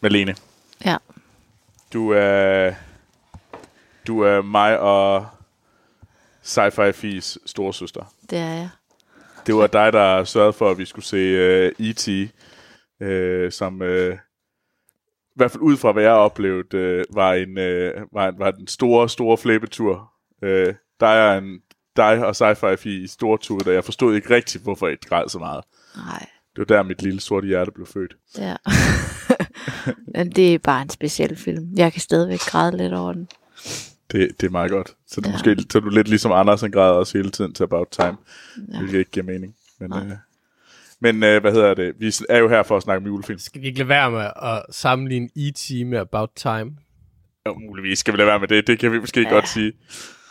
Malene, Ja. du er, du er mig og Sci-Fi Fis storesøster. Det er jeg. Det var dig, der sørgede for, at vi skulle se uh, E.T., uh, som uh, i hvert fald ud fra, hvad jeg oplevede, uh, var, en, uh, var, var den store, store flæbetur. Uh, der er en, dig og Sci-Fi Fi i store tur, der jeg forstod ikke rigtigt, hvorfor jeg græd så meget. Nej, Det var der, mit lille sorte hjerte blev født. ja. Men det er bare en speciel film. Jeg kan stadigvæk græde lidt over den. Det, det er meget godt. Så, det ja. Måske, så du lidt ligesom Anders, han græder også hele tiden til About Time, ja. Hvilket ikke giver mening. Men, Nej. øh, men øh, hvad hedder det? Vi er jo her for at snakke om julefilm. Skal vi ikke lade være med at sammenligne E.T. med About Time? Jo, muligvis skal vi lade være med det. Det kan vi måske. Ja. godt sige.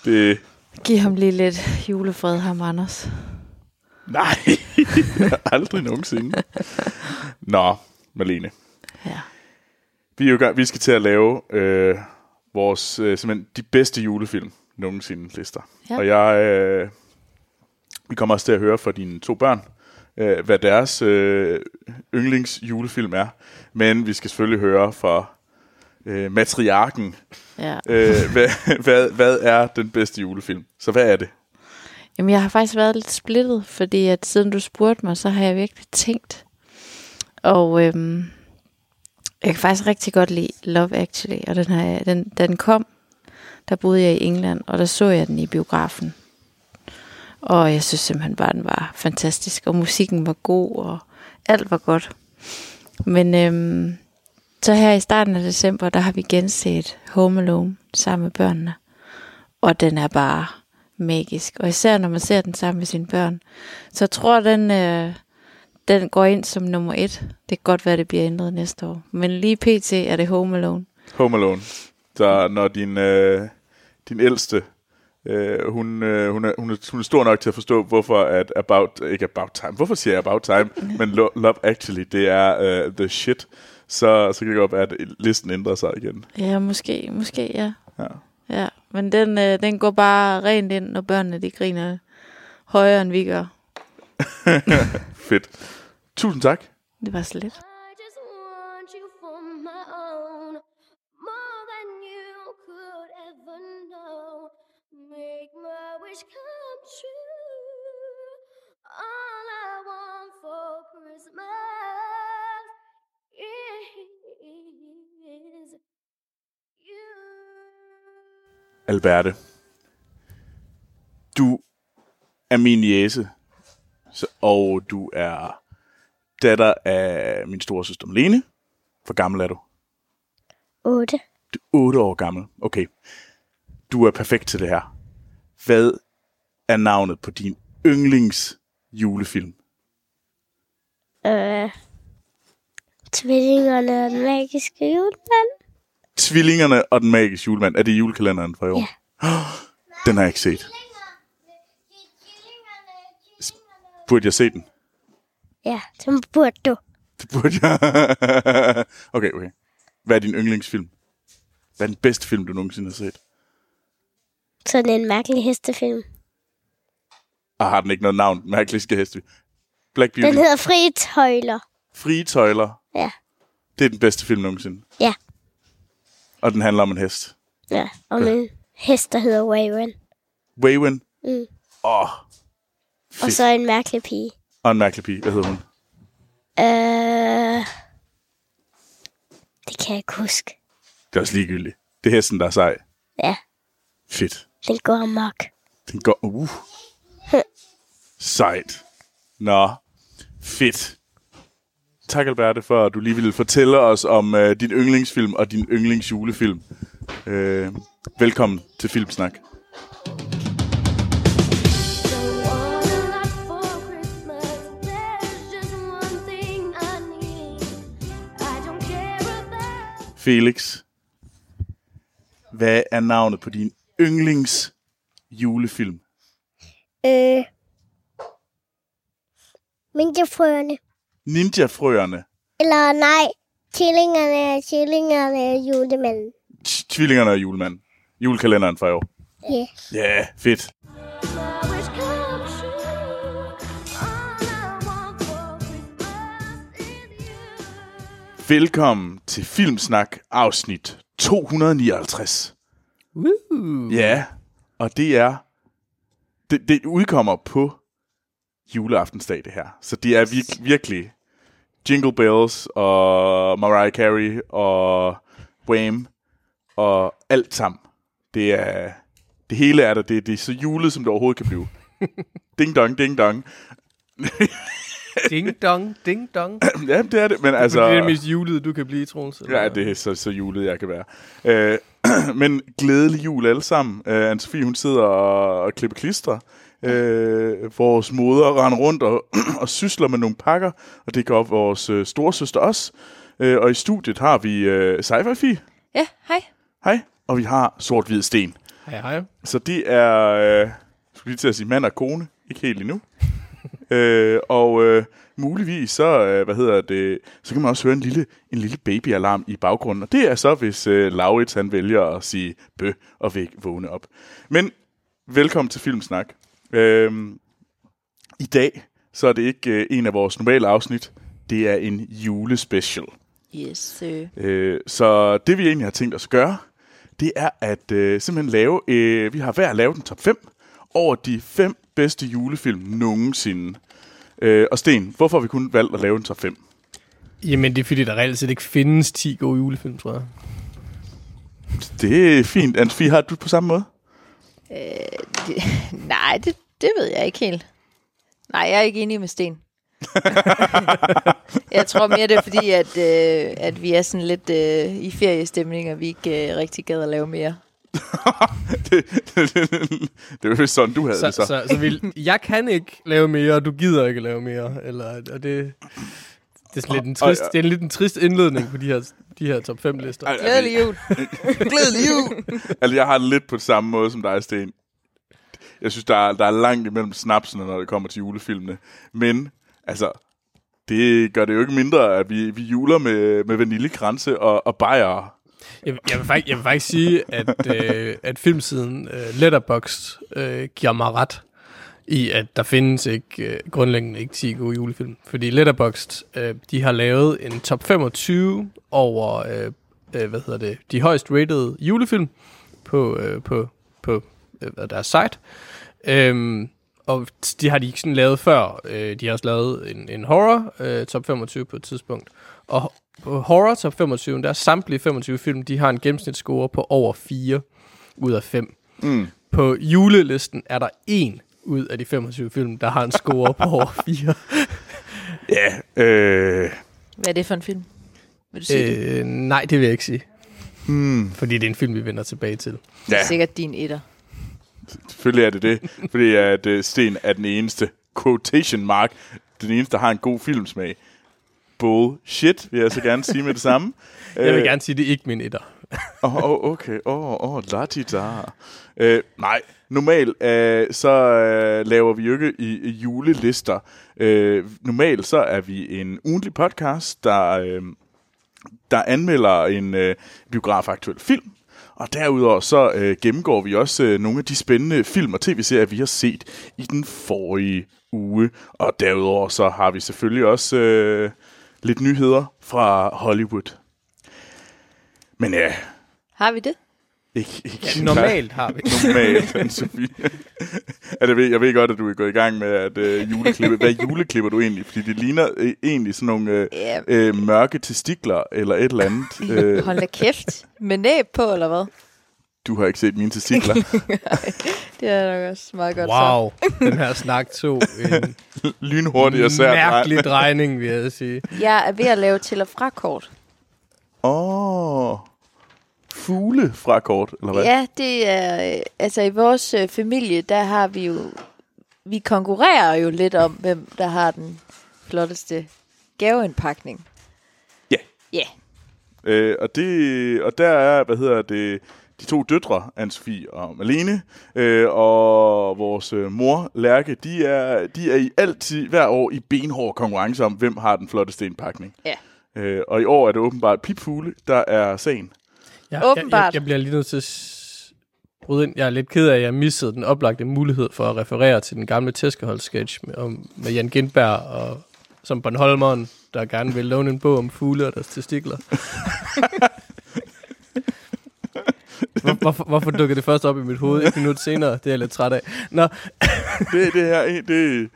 Det, Giv ham lige lidt julefred, ham Anders. nej, aldrig nogensinde. Nå, Malene. Ja. Vi, er jo vi skal til at lave øh, vores øh, simpelthen de bedste julefilm nogensinde lister. Ja. Og jeg, øh, vi kommer også til at høre fra dine to børn, øh, hvad deres øh, yndlings julefilm er. Men vi skal selvfølgelig høre fra øh, matriarken, ja. øh, hvad, hvad, hvad er den bedste julefilm. Så hvad er det? Jamen, jeg har faktisk været lidt splittet, fordi at siden du spurgte mig, så har jeg virkelig tænkt. Og øhm, jeg kan faktisk rigtig godt lide Love Actually, og den, her, den, den kom, der boede jeg i England, og der så jeg den i biografen. Og jeg synes simpelthen bare, den var fantastisk, og musikken var god, og alt var godt. Men øhm, så her i starten af december, der har vi genset Home Alone sammen med børnene. Og den er bare magisk. Og især når man ser den sammen med sine børn. Så tror, den, øh, den går ind som nummer et. Det kan godt være, det bliver ændret næste år. Men lige pt. er det Home Alone. Home Alone. Så når din, øh, din ældste, øh, hun, øh, hun, er, hun, er, hun er stor nok til at forstå, hvorfor at About, ikke About Time, hvorfor siger jeg About Time, men Lo- Love Actually, det er øh, the shit, så, så kan det godt være, at listen ændrer sig igen. Ja, måske, måske, ja. Ja. Ja, men den, øh, den går bare rent ind, når børnene de griner højere, end vi gør. Fedt. Tusind tak. Det var så lidt. I just want you for my own, more than you could ever know. Make my wish come true. All I want for Christmas is you. Alberte. Du er min jæse, så, og du er datter af min store søster Malene. Hvor gammel er du? 8. Du er 8 år gammel. Okay. Du er perfekt til det her. Hvad er navnet på din yndlings julefilm? Øh, tvillingerne og den magiske julemand. Tvillingerne og den magiske julemand. Er det julekalenderen fra i år? Ja. Den har jeg ikke set. Burde jeg se den? Ja, så burde du. Det burde jeg. okay, okay. Hvad er din yndlingsfilm? Hvad er den bedste film, du nogensinde har set? Sådan en mærkelig hestefilm. Og har den ikke noget navn? Mærkelig skal heste. Black Beauty. Den hedder Frie Tøjler. Frie tøjler. Ja. Det er den bedste film nogensinde. Ja. Og den handler om en hest. Ja, om en hest, der hedder Waven. Waven. Mm. Åh. Oh, Og så en mærkelig pige. og en mærkelig pige. Hvad hedder hun? Øh, det kan jeg ikke huske. Det er også ligegyldigt. Det er hesten, der er sej. Ja, Fedt. den går amok. Den går... Uh. Sejt. Nå. Fedt. Tak, Alberte, for at du lige ville fortælle os om uh, din yndlingsfilm og din yndlingsjulefilm. Uh, velkommen til Filmsnak. Felix. Hvad er navnet på din yndlings julefilm? Øh, Minkjefrøerne. Ninja-frøerne. Eller nej, tvillingerne, tvillingerne, julemanden. T- Tvillingerne og julemanden. Julekalenderen fra i år. Ja. Ja, yeah, fedt. Velkommen til Filmsnak afsnit 259. Woo. Ja, og det er... Det, det udkommer på juleaftensdag, det her. Så det er vir- virkelig Jingle Bells og Mariah Carey og Wham og alt sammen. Det er... Det hele er der. Det, det er så julet, som det overhovedet kan blive. ding dong, ding dong. Ding dong, ding dong. ja, det er det. Men Altså, altså... det er det mest julede, du kan blive, Troels. Ja, det er så, så julet, jeg kan være. Øh, men glædelig jul alle sammen. Øh, Anne-Sophie, hun sidder og, og klipper klister. Øh, vores moder render rundt og, og sysler med nogle pakker, og det gør vores øh, storesøster også. Øh, og i studiet har vi øh, sci Ja, hej. Hej. Og vi har sort-hvid sten. Hej, hej. Så det er, øh, skulle lige til at sige mand og kone, ikke helt endnu. Øh, og øh, muligvis så, øh, hvad hedder det, så kan man også høre en lille, en lille babyalarm i baggrunden. Og det er så, hvis øh, Laurits han vælger at sige bø og væk vågne op. Men velkommen til Filmsnak. Øh, I dag, så er det ikke øh, en af vores normale afsnit. Det er en julespecial. Yes, sir. Øh, så det vi egentlig har tænkt os at gøre, det er at øh, simpelthen lave, øh, vi har hver lavet en top 5 over de fem bedste julefilm nogensinde. Øh, og Sten, hvorfor har vi kun valgt at lave en top 5? Jamen, det er fordi, der reelt set ikke findes 10 gode julefilm, tror jeg. Det er fint. Anne-Sophie, har du det på samme måde? Det, nej, det, det ved jeg ikke helt. Nej, jeg er ikke enig med Sten. jeg tror mere, det er fordi, at, øh, at vi er sådan lidt øh, i feriestemning, og vi ikke øh, rigtig gad at lave mere. Det, det, det, det var vist sådan, du havde Så, det så. så, så vil, jeg kan ikke lave mere, og du gider ikke lave mere. Eller, og det, det er lidt en trist, det er en lidt en trist indledning på de her, de her top 5 lister. Glædelig jul. Glædelig jul! altså, jeg har det lidt på samme måde som dig, Sten. Jeg synes, der er, der er langt imellem snapsene, når det kommer til julefilmene. Men, altså, det gør det jo ikke mindre, at vi, vi juler med, med vaniljekranse og, og bajer. Jeg, jeg, vil faktisk, jeg vil faktisk sige, at, øh, at filmsiden øh, Letterboxd øh, giver mig ret i, at der findes ikke øh, grundlæggende ikke 10 gode julefilm. Fordi Letterboxd, øh, de har lavet en top 25 over, øh, øh, hvad hedder det, de højst rated julefilm på, øh, på, på øh, deres site. Øhm, og de har de ikke sådan lavet før. Øh, de har også lavet en, en horror øh, top 25 på et tidspunkt. Og på horror top 25, der er samtlige 25 film, de har en gennemsnitsscore på over 4 ud af 5. Mm. På julelisten er der en ud af de 25 film, der har en score på over 4. Ja, øh, Hvad er det for en film? Vil du sige det? øh, nej, det vil jeg ikke sige. hmm, Fordi det er en film, vi vender tilbage til. Det ja, er sikkert din etter. selvfølgelig er det det. Fordi at øh, Sten er den eneste quotation mark, den eneste, der har en god filmsmag. Bullshit, vil jeg så gerne sige med det samme. Jeg vil gerne sige, det er ikke min etter. Åh, oh, okay. Åh, oh, oh, la di da. Øh, nej, normalt øh, så øh, laver vi jo ikke i, i julelister. Øh, normalt så er vi en ugentlig podcast, der, øh, der anmelder en øh, biografaktuel film. Og derudover så øh, gennemgår vi også øh, nogle af de spændende film og tv-serier, vi har set i den forrige uge. Og derudover så har vi selvfølgelig også øh, lidt nyheder fra Hollywood. Men ja, Har vi det? ikke, ikke Ja, normalt har vi. Normalt, Anne-Sophie. ja, det ved, jeg ved godt, at du er gået i gang med at øh, juleklippe. Hvad juleklipper du egentlig? Fordi det ligner øh, egentlig sådan nogle øh, øh, mørke testikler eller et eller andet. Øh, hold da kæft. Med næb på, eller hvad? Du har ikke set mine testikler. Det er nok også meget godt Wow, den her snak tog en Lynhurtigt og sært. mærkelig drejning, vil jeg sige. så. Jeg er ved at lave til- og frakort. Åh. Oh, fugle fra kort, eller hvad? Ja, det er... øh, Altså, i vores øh, familie, der har vi jo... Vi konkurrerer jo lidt om, hvem der har den flotteste gaveindpakning. Ja. Ja. Øh, og, det, og der er, hvad hedder det, de to døtre, Anne-Sophie og Malene, øh, og vores øh, mor, Lærke, de er, de er i altid hver år i benhård konkurrence om, hvem har den flotteste indpakning. Ja. Øh, og i år er det åbenbart pipfugle, der er sagen. Jeg, Åbenbart. Jeg, jeg, jeg bliver lige nødt til at bryde ind. Jeg er lidt ked af, at jeg missede den oplagte mulighed for at referere til den gamle tæskehold-sketch med, om, med Jan Gindberg og som Bornholmeren, der gerne vil låne en bog om fugle og deres testikler. Hvor, hvorfor, hvorfor dukker det først op i mit hoved et minut senere? Det er jeg lidt træt af. Nå, Det, det her, det,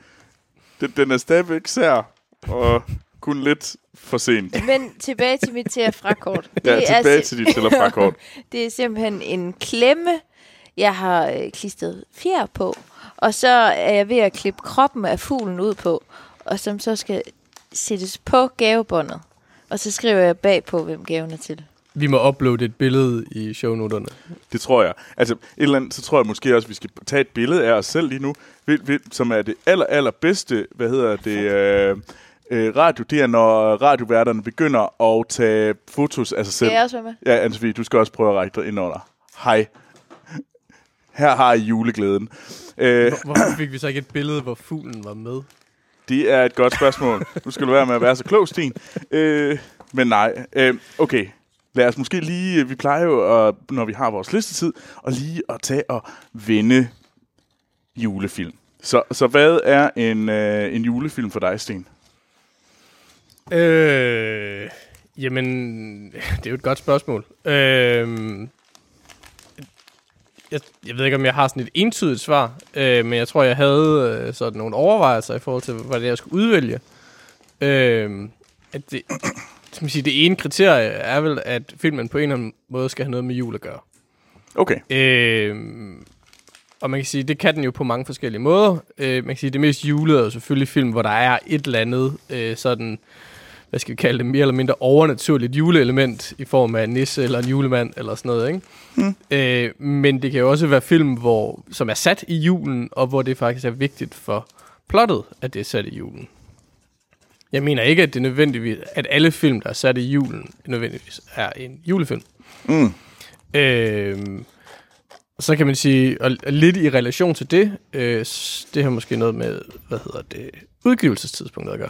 det, den er stadigvæk sær, og kun lidt for sent. Men tilbage til mit til frakort. Ja, Det er tilbage si- til dit til og fra kort. Det er simpelthen en klemme, jeg har øh, klistret fjer på. Og så er jeg ved at klippe kroppen af fuglen ud på. Og som så skal sættes på gavebåndet. Og så skriver jeg bagpå, hvem gaven er til. Vi må uploade et billede i shownoterne. Det tror jeg. Altså, et eller andet, så tror jeg måske også, at vi skal tage et billede af os selv lige nu, som er det aller, aller bedste, hvad hedder det, øh, øh, radio, det er, når radioværterne begynder at tage fotos af sig selv. Skal jeg også være med? Ja, Anne du skal også prøve at række dig ind under. Hej. Her har I juleglæden. Øh, Hvor, hvorfor fik vi så ikke et billede, hvor fuglen var med? det er et godt spørgsmål. Nu skal du være med at være så klog, Sten. Øh, men nej. Øh, okay. Lad os måske lige, øh, vi plejer jo, at, når vi har vores listetid, at lige at tage og vende julefilm. Så, så hvad er en, øh, en julefilm for dig, Sten? Øh, jamen, det er jo et godt spørgsmål. Øh, jeg, jeg ved ikke, om jeg har sådan et entydigt svar, øh, men jeg tror, jeg havde øh, sådan nogle overvejelser i forhold til, hvad det er, jeg skulle udvælge. Øh, at det, skal man sige, det ene kriterie er vel, at filmen på en eller anden måde skal have noget med jul at gøre. Okay. Øh, og man kan sige, det kan den jo på mange forskellige måder. Øh, man kan sige, det mest julede er selvfølgelig film, hvor der er et eller andet øh, sådan, hvad skal vi kalde det, mere eller mindre overnaturligt juleelement i form af en nisse eller en julemand eller sådan noget, ikke? Mm. Øh, men det kan jo også være film, hvor, som er sat i julen, og hvor det faktisk er vigtigt for plottet, at det er sat i julen. Jeg mener ikke, at det er nødvendigvis, at alle film, der er sat i julen, nødvendigvis er en julefilm. Mm. Øhm, så kan man sige, og lidt i relation til det, øh, det har måske noget med, hvad hedder det, udgivelsestidspunktet at gøre.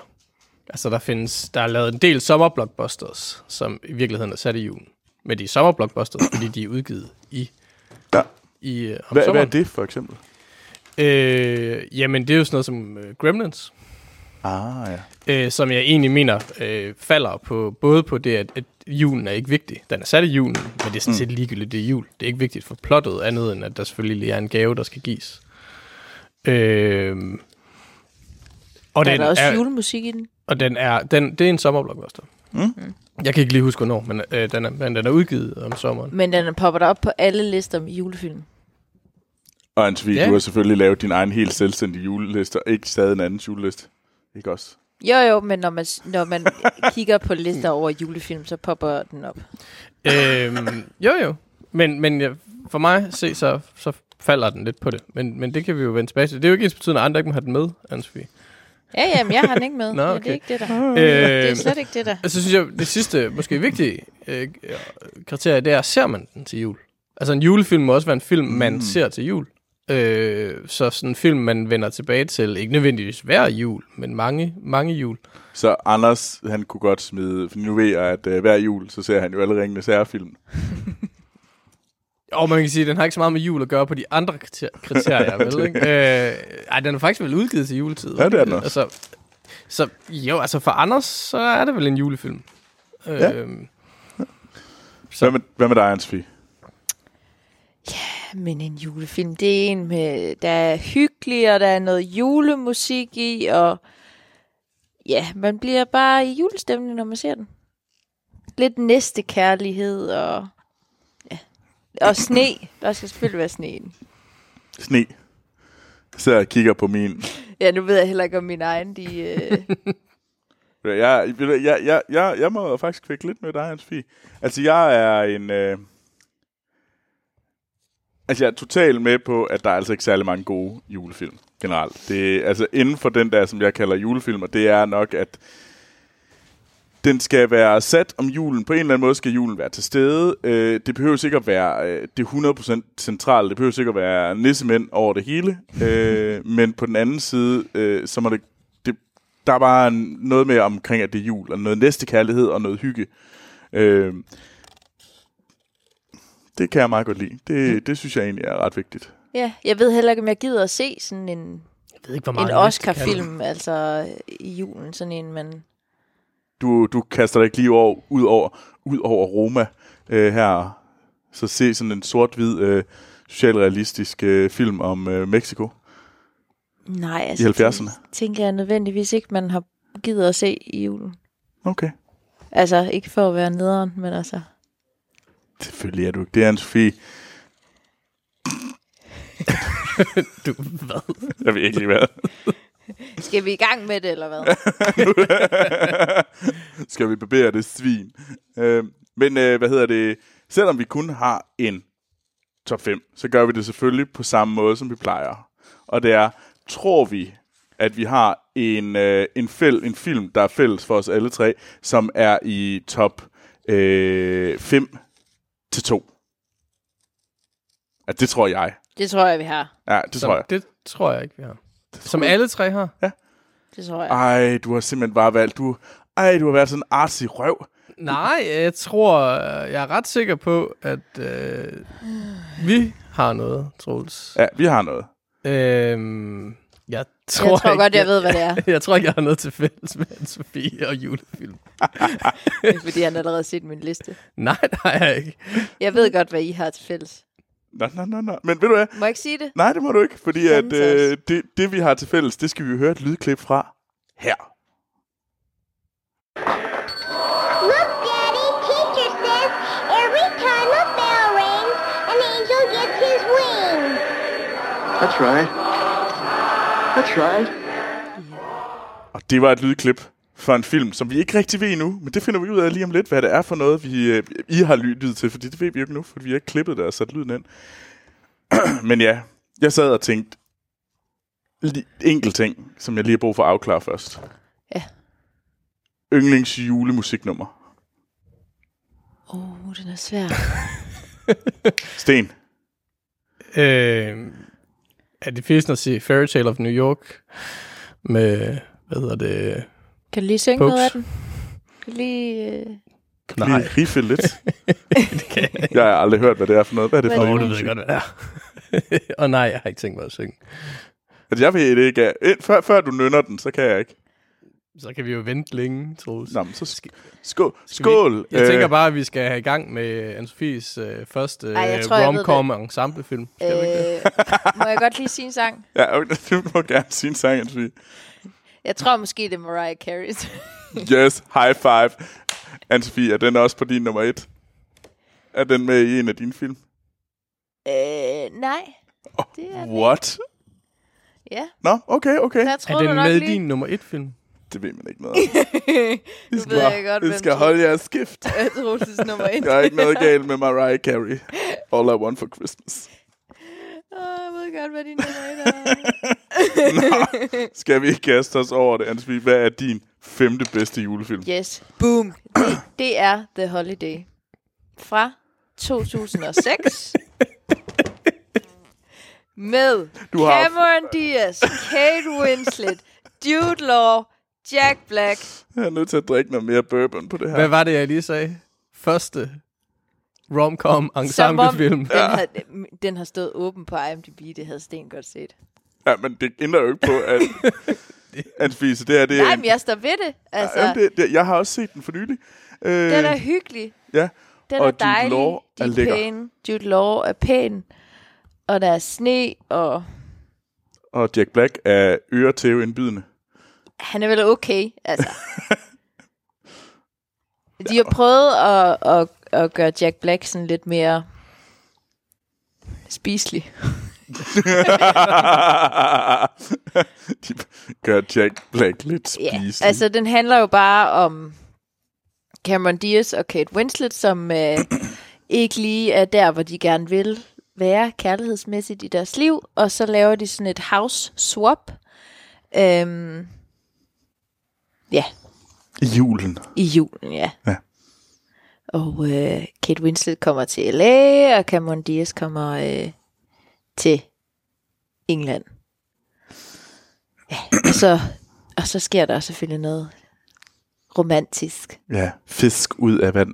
Altså der findes, der er lavet en del sommerblockbusters, som i virkeligheden er sat i julen. Men de er sommerblockbusters, fordi de er udgivet i, Ja. i øh, om Hvad, hvad er sommeren. det, for eksempel? Øh, jamen det er jo sådan noget som øh, Gremlins, Ah, ja. øh, som jeg egentlig mener øh, falder på både på det, at, at julen er ikke vigtig. Den er sat i julen, men det er sådan set ligegyldigt, det er jul. Det er ikke vigtigt for plottet, andet end at der selvfølgelig lige er en gave, der skal gives. Øh, og Der er den der også er, julemusik i den. og den er, den, det er en sommerblockbuster. Mm. Jeg kan ikke lige huske, hvornår, men, øh, den, er, men den er udgivet om sommeren. Men den popper der op på alle lister med julefilm. Og Anne-Sophie, Ja. du har selvfølgelig lavet din egen helt selvstændige juleliste, og ikke stadig en anden juleliste. Ikke også? Jo, jo, men når man, når man kigger på lister over julefilm, så popper den op. øhm, jo, jo. Men, men jeg, for mig se, så, så falder den lidt på det. Men, men det kan vi jo vende tilbage til. Det er jo ikke ens betydende, at andre ikke må have den med, Anne-Sophie. Ja, jamen, jeg har den ikke med. Nå, ja, det okay. er ikke det der. Øh, Det er slet ikke det der. Altså, synes jeg, det sidste, måske vigtige øh, kriterie, det er, ser man den til jul? Altså, en julefilm må også være en film, man Mm. ser til jul. Øh, så sådan en film, man vender tilbage til, ikke nødvendigvis hver jul, men mange, mange jul. Så Anders, han kunne godt smide, for nu ved jeg, at uh, hver jul, så ser han jo alle ringende særfilm. Og man kan sige, at den har ikke så meget med jul at gøre på de andre kriter- kriterier, vel? Ikke? Øh, ej, den er faktisk vel udgivet til juletid. Ja, det er den også. Altså, så jo, altså for Anders, så er det vel en julefilm. Ja. Så- Hvad med, hvad med dig, Anne-Sophie? Men en julefilm, det er en med, der er hyggelig, og der er noget julemusik i, og ja, man bliver bare i julestemning, når man ser den. Lidt næstekærlighed, og ja, og sne. Der skal selvfølgelig være sne i den. Sne. Så jeg kigger på min. Ja, nu ved jeg heller ikke, om min egen, de... Øh, Jeg, jeg, jeg, jeg, jeg, jeg må faktisk kvække lidt med dig, Anne-Sophie. Altså, jeg er en... Øh, altså, jeg er totalt med på, at der er altså ikke særlig mange gode julefilm generelt. Det, altså, inden for den der, som jeg kalder julefilm, og det er nok, at den skal være sat om julen. På en eller anden måde skal julen være til stede. Øh, det behøver ikke at være øh, det 100% centrale. Det behøver ikke at være nissemænd over det hele. Øh, men på den anden side, øh, så må det, det... Der er bare noget med omkring, at det er jul, og noget næstekærlighed og noget hygge. Øh, det kan jeg meget godt lide. Det, det synes jeg egentlig er ret vigtigt. ja, jeg ved heller ikke, om jeg gider at se sådan en ved ikke, hvor meget en jeg. Oscar-film, altså i julen, sådan en, man... Du, du kaster dig ikke lige over, ud, over, ud over Roma øh, her. Så se sådan en sort-hvid øh, socialrealistisk øh, film om øh, Mexico. Nej, altså, I 70'erne? det tænker jeg nødvendigvis ikke, man har givet at se i julen. Okay. Altså, ikke for at være nederen, men altså... Selvfølgelig er du ikke. Det er Anne-Sophie. Du, hvad? Jeg ved ikke lige hvad. Skal vi i gang med det, eller hvad? Skal vi barbere det svin? Øh, men øh, hvad hedder det? Selvom vi kun har en top 5, så gør vi det selvfølgelig på samme måde, som vi plejer. Og det er, tror vi, at vi har en, øh, en, fæl, en film, der er fælles for os alle tre, som er i top øh, 5 til 2. Ja, det tror jeg. Det tror jeg, vi har. Ja, det Som, tror jeg. Det tror jeg ikke, vi har. Som alle tre har. Det tror jeg. Ej, du har simpelthen bare valgt, du, ej, du har været sådan en artsy røv. Nej, jeg tror, jeg er ret sikker på, at øh, vi har noget, Troels. Ja, vi har noget. Øhm, tror, jeg tror ikke, godt, jeg ved, hvad det er. Jeg tror ikke, jeg har noget til fælles med Anne-Sophie og julefilm. fordi han allerede har set min liste. Nej, det har jeg ikke. Jeg ved godt, hvad I har til fælles. Nå, nå, nå, nå. Men ved du hvad? Må jeg ikke sige det? Nej, det må du ikke, fordi at, øh, det, det, vi har til fælles, det skal vi jo høre et lydklip fra her. Look, Daddy, teacher says every time a bell rings, an angel gets his wings. That's right. That's right. Og det var et lydklip fra en film, som vi ikke rigtig ved endnu, men det finder vi ud af lige om lidt, hvad det er for noget, vi, øh, I har lyttet til, fordi det ved vi jo ikke nu, fordi vi har ikke klippet det og sat lyden ind. men ja, jeg sad og tænkte, enkelt ting, som jeg lige har brug for at afklare først. Ja. Yndlings julemusiknummer. Åh, oh, den er svær. Sten. Øh, er det fisk at se Fairy Tale of New York med, hvad hedder det? Kan du lige synge Puks. noget af den? Kan du lige... Øh... Kan du Nej. lige riffe lidt? det kan jeg jeg har aldrig hørt, hvad det er for noget. Hvad er det Hvad for er noget? du ved godt, hvad det er. Og nej, jeg har ikke tænkt mig at synge. Altså, jeg ved det ikke. Før, før du nynner den, så kan jeg ikke. Så kan vi jo vente længe, Troels. Nå, men så sk- skål. Skal vi- skål. Jeg tænker Øh, bare, at vi skal have i gang med Anne-Sophies øh, første øh, rom-com ensemblefilm. Skal vi ikke det? Øh, må jeg godt lige sige en sang? Ja, okay, du må gerne sige en sang, Anne-Sophie. Jeg tror måske, det er Mariah Carey. Yes, high five. Anne-Sophie, er den også på din nummer et? Er den med i en af dine film? øh, nej. Det er What? Ja, Nå, okay, okay. der Er den med i lige. din nummer et film? Det ved man ikke noget om. I skal, ved jeg bare- godt, I skal holde jeres skift. Troelses nummer et. Der er ikke noget galt med Mariah Carey. All I want for Christmas. Åh, jeg ved godt, hvad din nummer er. Skal vi ikke kaste os over det, Anne-Sophie? Hvad er din femte bedste julefilm? Yes, boom. Det, det er The Holiday. Fra 2006. Med Du har- Cameron Diaz, Kate Winslet, Jude Law, Jack Black. Jeg er nødt til at drikke noget mere bourbon på det her. Hvad var det, jeg lige sagde? Første rom-com ensemblefilm. den, har, den har stået åben på IMDb. Det havde Sten godt set. Ja, men det ændrer jo ikke på, at... Anne-Sophie, så det her, det er... Nej, en- men jeg står ved det. Altså, Jamen, det, det, jeg har også set den for nylig. Øh, den er hyggelig. ja, Den Og er Jude dejlig. Law De er er lækker. pæne. Jude Law er pæn. Og der er sne, og og Jack Black er øretæveindbydende. Han er vel okay, altså. De har prøvet at, at, at gøre Jack Black sådan lidt mere spiselig. De gør Jack Black lidt Ja, spiselig. altså den handler jo bare om Cameron Diaz og Kate Winslet, som øh, ikke lige er der, hvor de gerne vil være kærlighedsmæssigt i deres liv, og så laver de sådan et house swap. Øhm, ja, I julen. i julen, ja. Ja. Og øh, Kate Winslet kommer til LA, og Cameron Diaz kommer øh, til England. Ja, og så, og så sker der selvfølgelig noget romantisk. Ja, fisk ud af vand.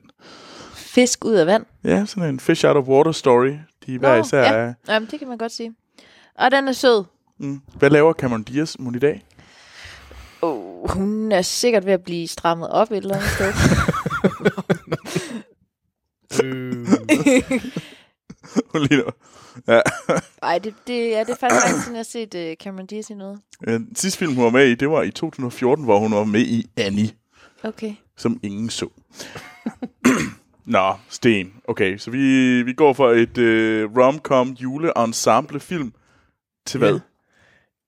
Fisk ud af vand. Ja, sådan en fish out of water story. De er hver Nå, især ja. Jamen, det kan man godt sige. Og den er sød. Mm. Hvad laver Cameron Diaz mon i dag? Hun er sikkert ved at blive strammet op et eller andet sted. Øh, Hun ligner... Ja. Ej, det, det, ja, det er faktisk lang siden, jeg har set uh, Cameron Diaz i noget. Den sidste film, hun var med i, det var i 2014, hvor hun var med i Annie, Okay. som ingen så. Nå, Sten. Okay, så vi, vi går for et øh, rom-com juleensemble film til hvad?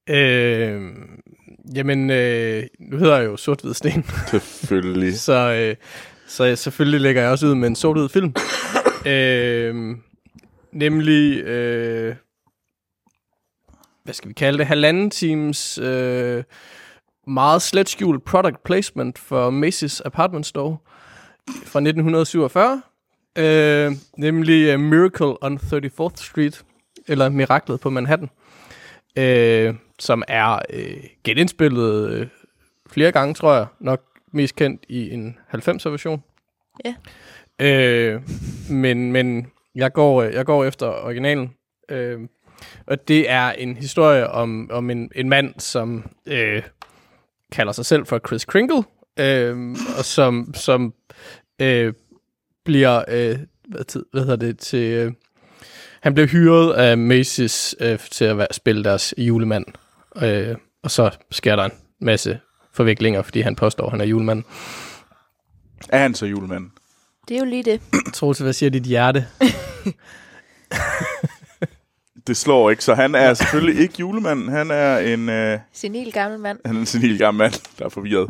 øh, jamen, øh, nu hedder jeg jo Sort-Hvid Sten, Selvfølgelig. så, øh, så jeg, selvfølgelig lægger jeg også ud med en sort-hvid film. øh, nemlig, øh, hvad skal vi kalde det, halvanden times øh, meget slet skjult product placement for Macy's Apartment Store fra 1947. Øh, nemlig uh, Miracle on 34th Street, eller Miraklet på Manhattan, øh, som er øh, genindspillet øh, flere gange, tror jeg, nok mest kendt i en 90'er version. Ja. Øh, men men jeg, går, øh, jeg går efter originalen. Øh, og det er en historie om, om en, en mand, som øh, kalder sig selv for Chris Kringle, øh, og som, som øh, bliver, øh, hvad, tid, hvad hedder det, til... Øh, han bliver hyret af Macy's øh, til at være, spille deres julemand. Øh, og så sker der en masse forviklinger, fordi han påstår, at han er julemand. Er han så julemanden? Det er jo lige det. Troels, hvad siger dit hjerte? Det slår ikke, så han er selvfølgelig ikke julemanden. Han er en, øh, Senil gammel mand. han er en senil gammel mand, der er forvirret.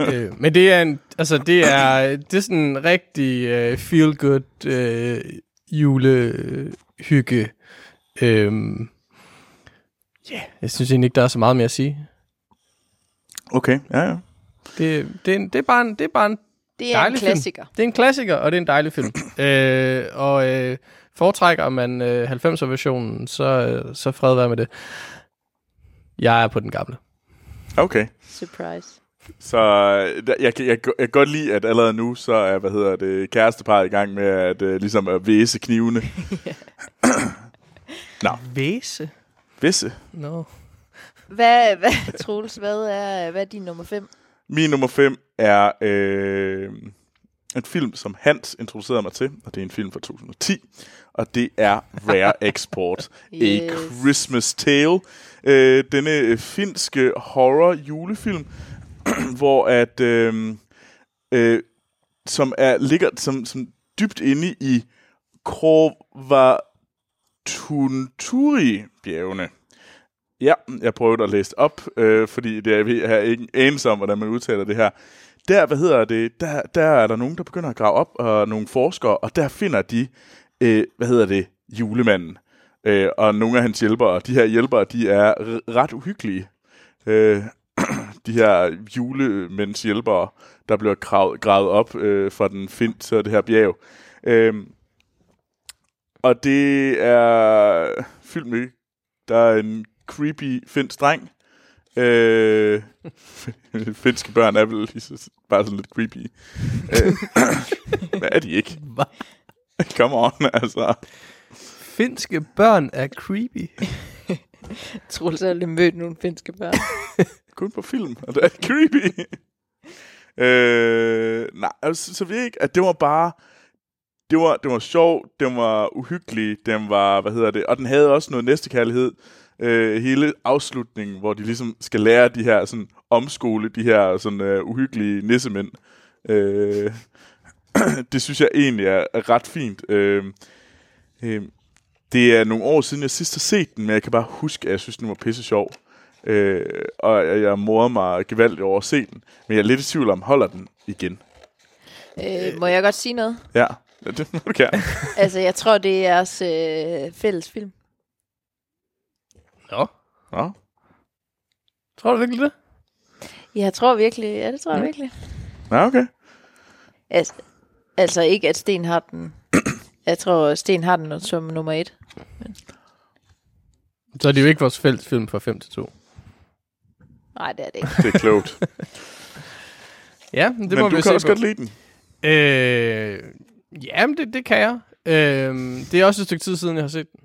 øh, men det er en, altså det er, det er sådan en rigtig øh, feel good øh, julehygge. Øhm, Ja, yeah, jeg synes egentlig ikke, der er så meget mere at sige. Okay, ja, ja. Det, det, er, en, det, er, bare en, det er bare en Det er Dejlig en klassiker. Det er en klassiker, og det er en dejlig film. øh, og øh, foretrækker man øh, 90'er-versionen, så, øh, så fred være med det. Jeg er på den gamle. Okay. Surprise. Så øh, jeg, kan- jeg, jeg, jeg kan godt lide, at allerede nu, så er, hvad hedder det, kæresteparret i gang med at, øh, ligesom at væse knivene. Væse? Væse. No. Hvad, hvad, Troels, hvad er, hvad er din nummer 5? Min nummer 5 er øh, en film, som Hans introducerede mig til, og det er en film fra 2010, og det er Rare Export, A Yes. Christmas Tale. Øh, denne finske horror julefilm, hvor at øh, øh, som er ligger som, som dybt inde i Tunturi-bjergene. Ja, jeg prøvede at læse op, øh, fordi det er, jeg har ikke anelse om, hvordan man udtaler det her. Der, hvad hedder det, der, der er der nogen, der begynder at grave op, og nogle forskere, og der finder de, øh, hvad hedder det, julemanden. Øh, og nogle af hans hjælpere, de her hjælpere, de er r- ret uhyggelige. Øh, de her julemænds hjælpere, der bliver gravet, gravet op øh, fra den find så det her bjerg. Øh, og det er fyldt med, der er en creepy finsk dreng. Øh, finske børn er vel lige så- bare sådan lidt creepy. Øh, hvad er de ikke? Come on, altså. Finske børn er creepy. Troels har aldrig mødt nogle finske børn. Kun på film, og det er creepy. øh, nej, altså, så jeg ikke, at det var bare... Det var, det var sjovt, den var uhyggelig, den var, hvad hedder det, og den havde også noget næstekærlighed. Øh, hele afslutningen, hvor de ligesom skal lære de her, sådan, omskole de her sådan, uh, uhyggelige nissemænd. Øh, det synes jeg egentlig er, er ret fint. Øh, øh, det er nogle år siden, jeg sidst har set den, men jeg kan bare huske, at jeg synes, den var pisse sjov. Øh, og jeg, jeg morder mig gevaldigt over at se den. Men jeg er lidt i tvivl om, holder den igen? øh, må jeg godt sige noget? Ja, det må du gerne. Altså, jeg tror, det er jeres øh, fælles film. Nå, Nå. tror du virkelig det? Jeg tror virkelig, ja, det tror jeg Ja. virkelig. Ja, okay. Altså, altså ikke, at Sten har den. Jeg tror, Sten har den som nummer et. Så er det jo ikke vores fælles film fra 5 til 2. Nej, det er det ikke. Det er klogt. Ja, men det men må du vi kan se også på. godt lide den. Øh, jamen, det, det kan jeg. Øh, det er også et stykke tid siden, jeg har set den.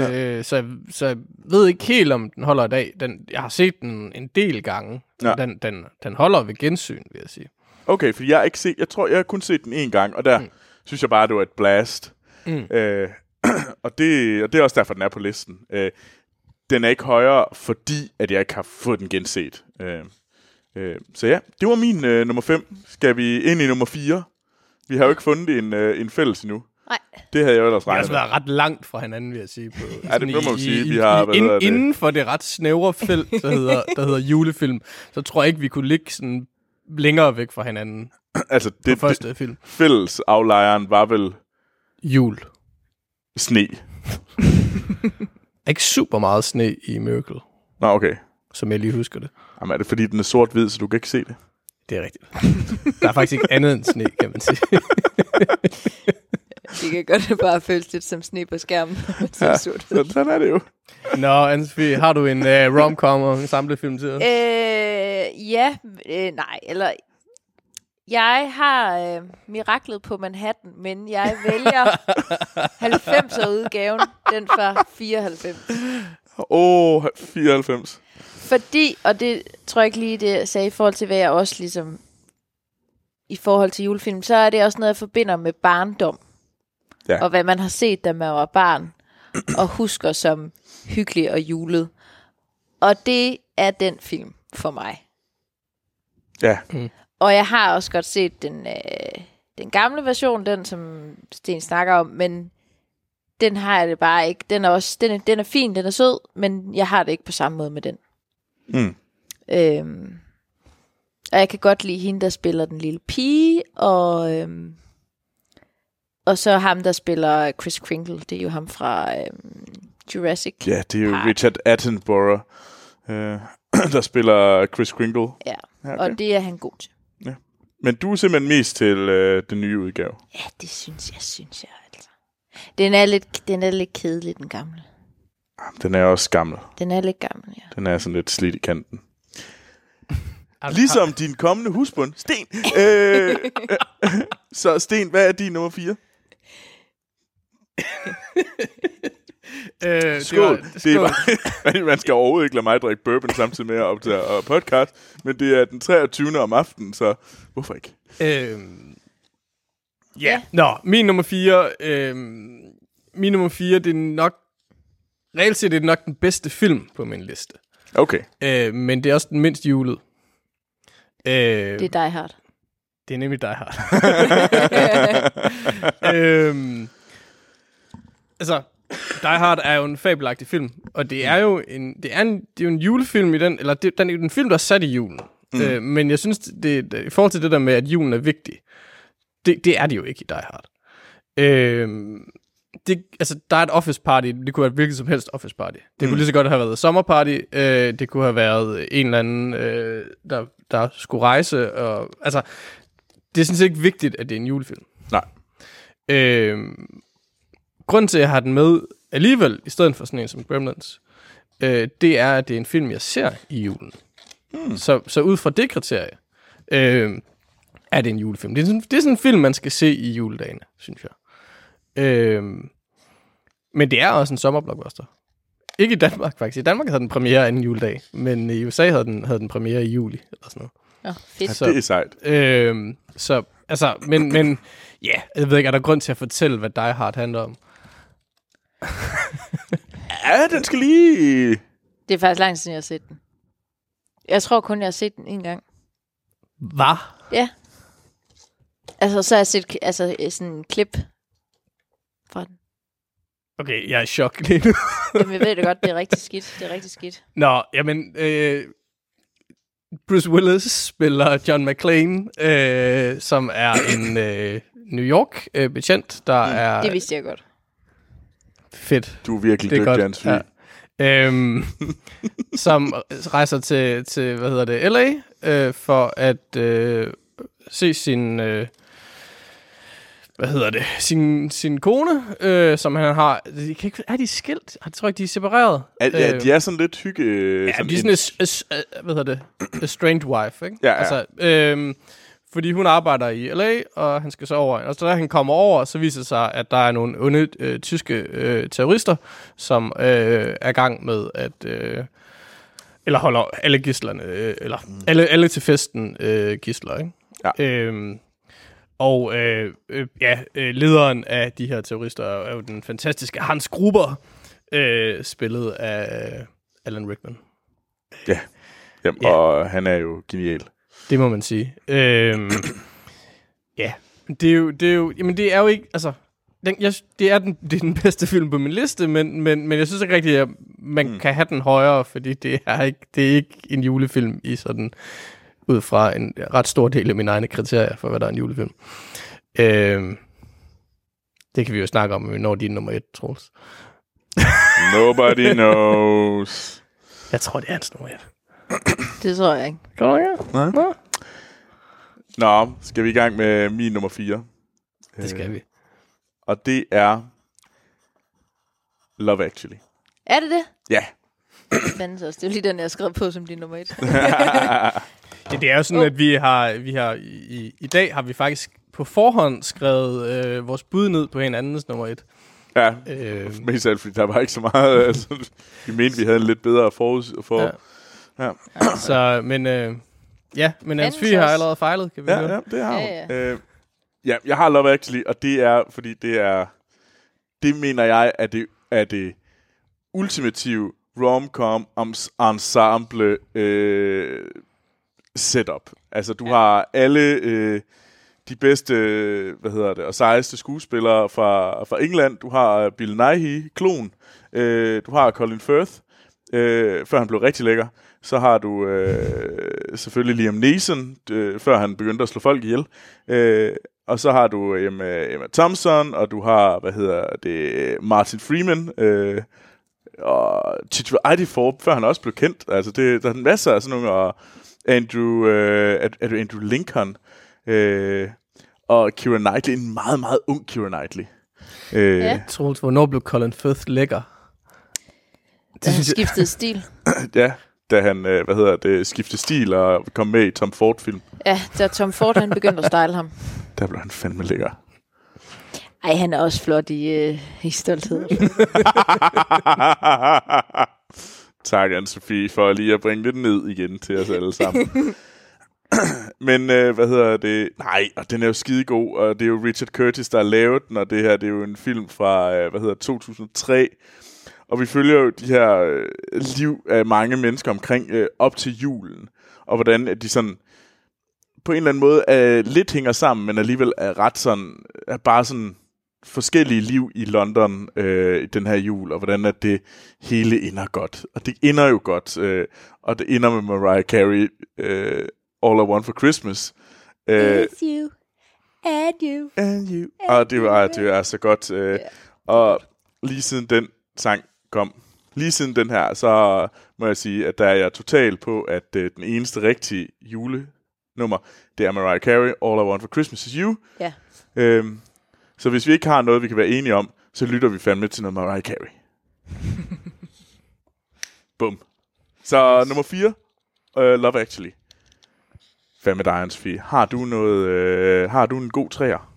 Ja. Øh, så, jeg- så jeg ved ikke helt, om den holder i dag. Den, jeg har set den en del gange. Ja. Den, den, den holder ved gensyn, vil jeg sige. Okay, for jeg har ikke set, jeg tror, jeg har kun set den en gang, og der mm. synes jeg bare, det var et blast. Mm. Øh, og, det, og det er også derfor, den er på listen. Øh, den er ikke højere, fordi at jeg ikke har fået den genset. Øh, øh, så ja, det var min øh, nummer 5. Skal vi ind i nummer 4? Vi har jo ikke fundet en, øh, en fælles endnu. Nej. Det havde jeg jo ellers Vi har regnet også været ret langt fra hinanden, vil jeg sige. På, Ja, det må man sige. Vi I, har, i, ind, det? inden for det ret snævre felt, der hedder, der hedder julefilm, så tror jeg ikke, vi kunne ligge sådan længere væk fra hinanden Altså, det, det første film. fælles aflejren var vel Jul. sne. Ikke super meget sne i Miracle, Nå, okay. som jeg lige husker det. Jamen, er det fordi, den er sort-hvid, så du kan ikke se det? Det er rigtigt. Der er faktisk ikke andet end sne, kan man sige. Det kan godt bare føles lidt som sne på skærmen. Ja, ja. så, sådan er det jo. Nå, Anne-Sophie, har du en uh, rom-com og en samlefilm til os? Øh, ja, øh, nej, eller... Jeg har øh, miraklet på Manhattan, men jeg vælger 90'er udgaven, den fra 94. Åh, oh, 94. Fordi, og det tror jeg ikke lige, det jeg sagde i forhold til, hvad jeg også ligesom... I forhold til julefilm, så er det også noget, jeg forbinder med barndom. Ja. Og hvad man har set, da man var barn, og husker som hyggelig og julet. Og det er den film for mig. Ja, Og jeg har også godt set den, øh, den gamle version, den som Sten snakker om, men den har jeg det bare ikke. Den er også den er, den er fin, den er sød, men jeg har det ikke på samme måde med den. Mm. Øhm, og jeg kan godt lide hende, der spiller den lille pige, og, øhm, og så ham, der spiller Chris Kringle. Det er jo ham fra øhm, Jurassic. ja det er jo Park. Richard Attenborough, øh, der spiller Chris Kringle. Ja, Ja, okay. og det er han god til. Men du er simpelthen mest til øh, den nye udgave. Ja, det synes jeg, synes jeg altså. Den er lidt, den er lidt kedelig, den gamle. Den er også gammel. Den er lidt gammel, ja. Den er sådan lidt slidt i kanten. Ligesom din kommende husbund, Sten. Øh, så Sten, hvad er din nummer 4? Øh, det Skål. var- Det er bare, man skal overhovedet ikke lade mig drikke bourbon samtidig med at optage og podcast, men det er den 23. om aftenen, så hvorfor ikke? Øhm, ja. Nå, min nummer 4. Øhm, min nummer 4, det er nok... Reelt set er det nok den bedste film på min liste. Okay. Øh, men det er også den mindst julet. Øh, Det er Die Hard. det er nemlig Die Hard. øhm, altså, Die Hard er jo en fabelagtig film, og det er jo en, det er en, det er jo en julefilm i den, eller det, den er jo en film, der er sat i julen. Mm. Øh, men jeg synes, det, det, i forhold til det der med, at julen er vigtig, det, det er det jo ikke i Die Hard. Øh, det, altså, der er et office party, det kunne være et hvilket som helst office party. Det mm. kunne lige så godt have været et sommerparty, øh, det kunne have været en eller anden, øh, der, der skulle rejse, og, altså, det er sådan set ikke vigtigt, at det er en julefilm. Nej. Øh, grunden til, at jeg har den med alligevel, i stedet for sådan en som Gremlins, øh, det er, at det er en film, jeg ser i julen. Hmm. Så, så ud fra det kriterie, øh, er det en julefilm. Det er, sådan, det er sådan en film, man skal se i juledagene, synes jeg. Øh, men det er også en sommerblockbuster. Ikke i Danmark, faktisk. I Danmark havde den premiere anden juledag, men i USA havde den, havde den premiere i juli, eller sådan noget. Nå, fedt. Så- Det er sejt. Øhm, så, altså, men, men ja, jeg ved ikke, er der grund til at fortælle, hvad Die Hard handler om? Ja, den skal lige... Det er faktisk lang siden, jeg har set den. Jeg tror kun, jeg har set den en gang. Hvad? Ja. Altså, så har jeg set altså, sådan en klip fra den. Okay, jeg er i chok lige nu. Jamen, jeg ved det godt, det er rigtig skidt. Det er rigtig skidt. Nå, jamen, øh, Bruce Willis spiller John McClane, øh, som er en øh, New York øh, betjent, der er Det vidste jeg godt. fedt. Du er virkelig Det er dygtig. Hans Ja. Øhm, som rejser til, til, hvad hedder det, LA, øh, for at øh, se sin, øh, hvad hedder det, sin, sin kone, øh, som han har, de kan ikke, er de skilt? Jeg tror ikke, de er separeret. Er, ja, de er sådan lidt hygge... Ja, sådan de er sådan, en- a, a, a, hvad hedder det, a strange wife, ikke? Ja, ja. Altså, øhm, fordi hun arbejder i LA, og han skal så over. Og så da han kommer over, så viser det sig, at der er nogle onde øh, tyske øh, terrorister, som øh, er i gang med at... Øh, eller holder alle gislerne, øh, eller mm. alle, alle til festen øh, gisler, ikke? Ja. Øhm, og øh, øh, ja, øh, lederen af de her terrorister er jo den fantastiske Hans Gruber, øh, spillet af Alan Rickman. Ja. Jamen, Ja. Og han er jo genial. Det må man sige. Øhm, ja, det er jo, det er jo, jamen det er jo ikke, altså, den, jeg, det, er den, det er den bedste film på min liste, men, men, men jeg synes ikke rigtigt, at man mm. kan have den højere, fordi det er, ikke, det er ikke en julefilm i sådan, ud fra en ret stor del af mine egne kriterier for, hvad der er en julefilm. Øhm, det kan vi jo snakke om, når vi når din nummer et, Troels. Nobody knows. Jeg tror, det er hans nummer et. Det tror jeg ikke. Kan du ikke? Nej. Nå, Nå, skal vi i gang med min nummer 4? det skal vi. Og det er Love Actually. Er det det? Ja. Fanden så også. Det er jo lige den, jeg har skrevet på som din nummer et. Det, det er jo sådan, at vi har, vi har i, i, dag har vi faktisk på forhånd skrevet øh, vores bud ned på hinandens nummer et. Ja, Øh, mest af alt, fordi der var ikke så meget. Altså, vi mente, vi havde en lidt bedre forud for. Ja. Ja. så, men øh, ja, men Hans Fie har allerede fejlet, kan vi Ja, høre. ja, det har hun. Ja, Ja, ja. Øh, ja, jeg har Love Actually, og det er, fordi det er, det mener jeg, er det, er det ultimative rom-com ensemble øh, setup. Altså, du har alle øh, de bedste, øh, hvad hedder det, og sejeste skuespillere fra, fra England. Du har Bill Nighy, klon. Øh, du har Colin Firth, øh, før han blev rigtig lækker. Så har du øh, selvfølgelig Liam Neeson, øh, før han begyndte at slå folk ihjel. Øh, og så har du Emma, Emma Thompson, og du har, hvad hedder det, Martin Freeman, øh, og Chicho Ejdeforp, før han også blev kendt. Altså, det, der er en masse af sådan nogle, og Andrew, øh, er, er det Andrew Lincoln, øh, og Keira Knightley, en meget, meget ung Keira Knightley. Øh, Ja. Troels, hvornår blev Colin Firth lækker? Da han skiftede stil. ja, da han, øh, hvad hedder det, skiftede stil og kom med i Tom Ford-film. Ja, da Tom Ford han begyndte at style ham. Der blev han fandme lækker. Ej, han er også flot i, øh, i stolthed. tak, Anne-Sophie, for lige at bringe lidt ned igen til os alle sammen. Men øh, hvad hedder det? Nej, og den er jo skidegod, og det er jo Richard Curtis, der har lavet den, og det her det er jo en film fra, øh, hvad hedder 2003. Og vi følger jo de her øh, liv af mange mennesker omkring øh, op til julen, og hvordan at de sådan på en eller anden måde øh, lidt hænger sammen, men alligevel er ret sådan, er bare sådan forskellige liv i London øh, i den her jul, og hvordan at det hele ender godt. Og det ender jo godt, øh, og det ender med Mariah Carey, øh, All I Want for Christmas. Øh, It's you and you. and you. Og det var, det var så godt. Øh, og lige siden den sang kom, lige siden den her, så må jeg sige, at der er jeg total på, at øh, den eneste rigtige julenummer, det er Mariah Carey, All I Want for Christmas is You. Ja. Øhm, så hvis vi ikke har noget, vi kan være enige om, så lytter vi fandme til noget Mariah Carey. Bum. Så nummer 4, uh, Love Actually. Hvad med dig, Anne-Sophie? Har du, noget, øh, har du en god træer?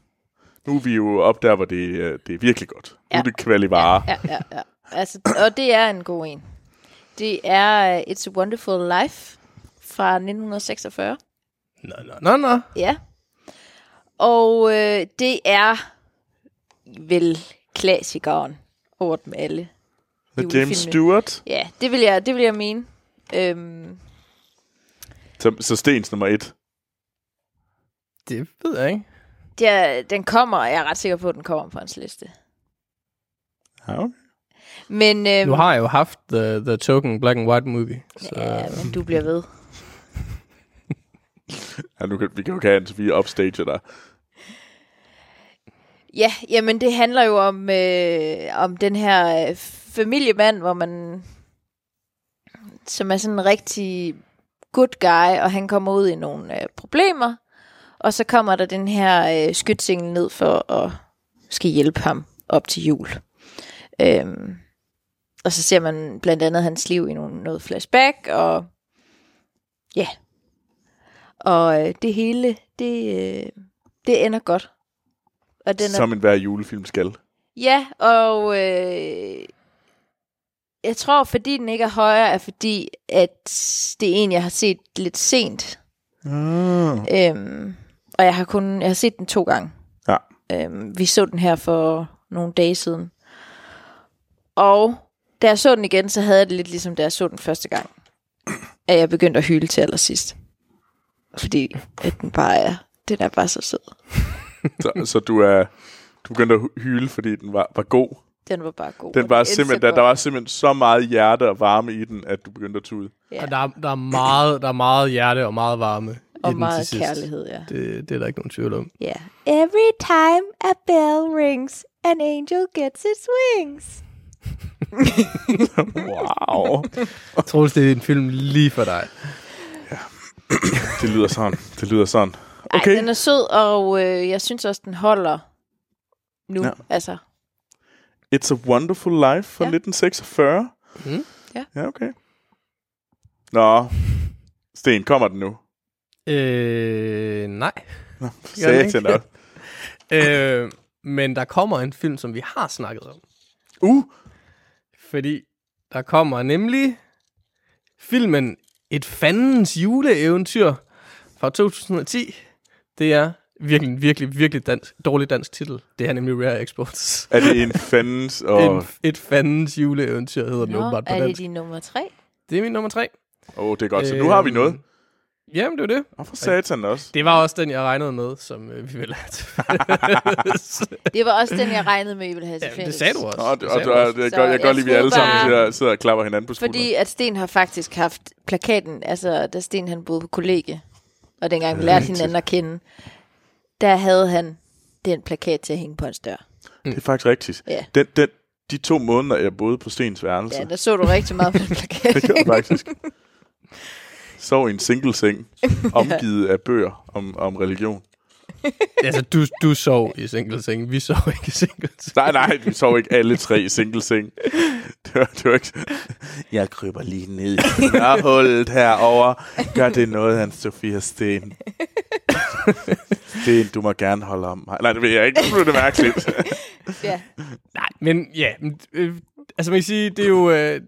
Nu er vi jo op der, hvor det, øh, det er virkelig godt. Nu Ja. er det kvalivare. Ja, ja, ja. Altså, og det er en god en. Det er uh, It's a Wonderful Life fra 1946. Nå, nå, nå, nå. Ja. Og øh, det er vel klassikeren over dem alle. Med James. Stewart. Ja, det vil jeg, det vil jeg mene. Øhm, Så, så Stens nummer et. Det ved jeg ikke. det er, den kommer, jeg er ret sikker på, at den kommer på hans liste. Ja, okay. Men, øhm, Nu har jeg jo haft The, the Token Black and White Movie. Så, ja, men du bliver ved. ja nu kan, vi kan jo ikke have Anne-Sophie upstage dig. Ja, jamen det handler jo om, øh, om den her øh, familiemand, hvor man, som er sådan en rigtig good guy, og han kommer ud i nogle øh, problemer, og så kommer der den her øh, skytsingel ned for at skal hjælpe ham op til jul. Øhm, og så ser man blandt andet hans liv i nogle, noget flashback, og ja. Og øh, det hele, det, øh, det ender godt. Og den er, Som en hver julefilm skal. Ja, og øh, jeg tror, fordi den ikke er højere, er fordi, at det er en, jeg har set lidt sent. Ah. Øhm, og jeg har kun jeg har set den to gange. Ja. Øhm, vi så den her for nogle dage siden. Og da jeg så den igen, så havde jeg det lidt ligesom, da jeg så den første gang. At jeg begyndte at hyle til allersidst. Fordi at den bare er, den er bare så sød. Så, så du er du begyndte at hyle, fordi den var, var god. Den var bare god. Den var simpelthen, der, der var simpelthen så meget hjerte og varme i den, at du begyndte at tude. Ja. Og der, er- der, er meget, der er meget hjerte og meget varme i og den meget til sidst. kærlighed, ja. Det, det er der ikke nogen tvivl om. Yeah. Every time a bell rings, an angel gets its wings. Wow. Troels, det er en film lige for dig. det lyder sådan. Det lyder sådan. Ej, Okay. den er sød, og øh, jeg synes også, den holder nu. Ja. Altså, It's a Wonderful Life fra Ja. 1946. Mm. Ja. Ja, okay. Nå, Sten, kommer den nu? Øh, nej. Nå, den satan ikke? også. øh, men der kommer en film, som vi har snakket om. Uh, Fordi der kommer nemlig filmen Et fandens juleeventyr fra 2010. Det er virkelig, virkelig, virkelig dansk, dårlig dansk titel. Det er nemlig Rare Exports. er det en fandens og... En, et fandens juleeventyr hedder den Nå, åbenbart på er det dansk. din nummer tre? Det er min nummer tre. Åh, oh, det er godt. Så nu har vi noget. Øhm, Jamen, det er det. Og for satan også. Det var også den, jeg regnede med, som øh, vi ville have. Det var også den, jeg regnede med, I ville have til ja, det sagde du også. Nå, det, Det og, sagde og, og, det er jeg kan jeg godt lide, at vi alle sammen bare- sidder, sidder og klapper hinanden på skulderen. Fordi at Sten har faktisk haft plakaten, altså da Sten han boede på kollegie, og dengang vi lærte hinanden at kende, der havde han den plakat til at hænge på hans dør. Det er faktisk rigtigt. Ja. Den, den, de to måneder, jeg boede på Stens værelse, Ja, der så du rigtig meget på den plakat. det gjorde faktisk. Sov i en single seng, omgivet af bøger om, om religion. altså, du, du sov i single-seng. Vi sov ikke i single-seng. Nej, nej, vi sov ikke alle tre i single seng. Det var, det var ikke... Jeg kryber lige ned i hullet herover. Gør det noget, han Sofia Sten? Sten, du må gerne holde om mig. Nej, det ved jeg ikke. Nu det mærkeligt. ja. Nej, men ja, men, øh, altså man kan sige, det er jo, øh,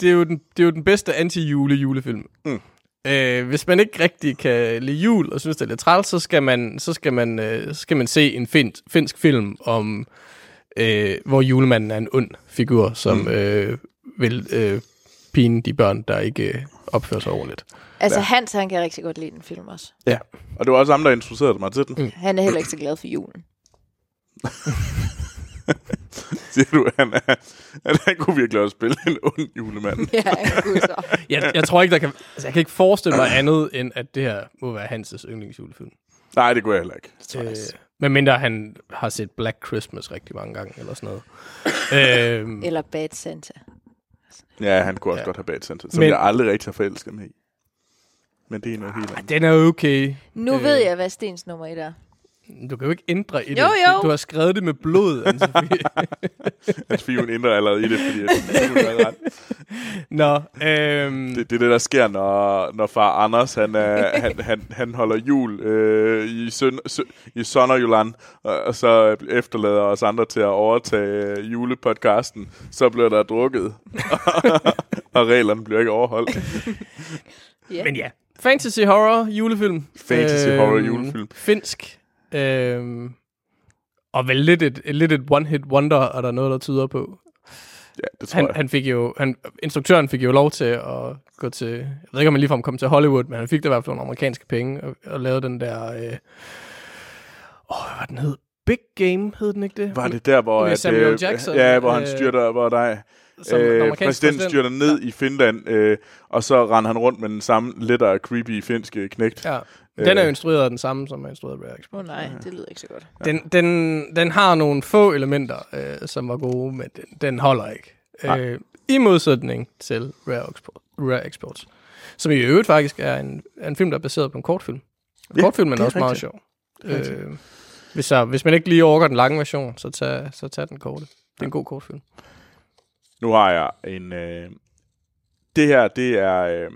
det er jo, den, det er jo den bedste anti-jule julefilm. Mm. Øh, hvis man ikke rigtig kan lide jul og synes, det er lidt træls, så skal man, så skal man, øh, så skal man se en fin, finsk film om, øh, hvor julemanden er en ond figur, som Mm. øh, vil øh, pine de børn, der ikke øh, opfører sig ordentligt. Altså Ja. Hans, han kan rigtig godt lide den film også. Og det var også ham, der introducerede mig til den. Mm. Han er heller ikke så glad for julen. Siger du, han, er, han, han kunne virkelig også spille en ond julemand. ja, han kunne så. Jeg, jeg tror ikke, der kan, altså jeg kan ikke forestille mig andet, end at det her må være Hanses yndlingsjulefilm. Nej, det kunne jeg heller ikke. Øh, medmindre han har set Black Christmas rigtig mange gange, eller sådan noget. øhm, Eller Bad Santa. Ja, han kunne også Ja. godt have bad center, som Men- Men... jeg aldrig rigtig har forelsket mig i. Men det er noget helt andet. den er okay. Nu Øh. ved jeg, hvad Stens nummer et er. Du kan jo ikke ændre i det. Jo, jo. Du, har skrevet det med blod, Anne-Sophie. Hans fiven ændrer allerede i det, fordi hun har ret. Nå, øhm, det, det er det, der sker, når, når far Anders, han, er, han, han, han holder jul øh, i, søn, sø, i Sønderjylland, og, og så efterlader os andre til at overtage øh, julepodcasten. Så bliver der drukket, og reglerne bliver ikke overholdt. Ja. men ja. Fantasy horror julefilm. Fantasy horror julefilm. Finsk. Øhm, og vel lidt et, lidt et one-hit wonder, er der noget, der tyder på. Ja, det tror Han, jeg. han fik jo, han, instruktøren fik jo lov til at gå til, jeg ved ikke om han ligefrem kom til Hollywood, men han fik da i hvert fald nogle amerikanske penge og, og lavede den der, øh, åh, hvad var den hed? Big Game hed den ikke det? Var det der, hvor... At, øh, Jackson, Ja, hvor han øh, styrter, hvor der Som øh, præsidenten præsident. styrter ned i Finland, øh, og så render han rundt med den samme lettere creepy finske knægt. Ja. Den er jo Øh. instrueret af den samme, som er instrueret af Rare Express. Åh oh, nej, det lyder ikke så godt. Den, den, den har nogle få elementer, øh, som var gode, men den, den holder ikke. Nej. Øh, I modsætning til Rare, Export, Rare Exports. Som i øvrigt faktisk er en, er en film, der er baseret på en kortfilm. Ja, Kortfilmen det er er også meget rigtigt. sjov. Er. Øh, hvis, så, hvis man ikke lige overgår den lange version, så tag, så tag den korte. Det er en god kortfilm. Nu har jeg en... Øh, det her, det er... Øh,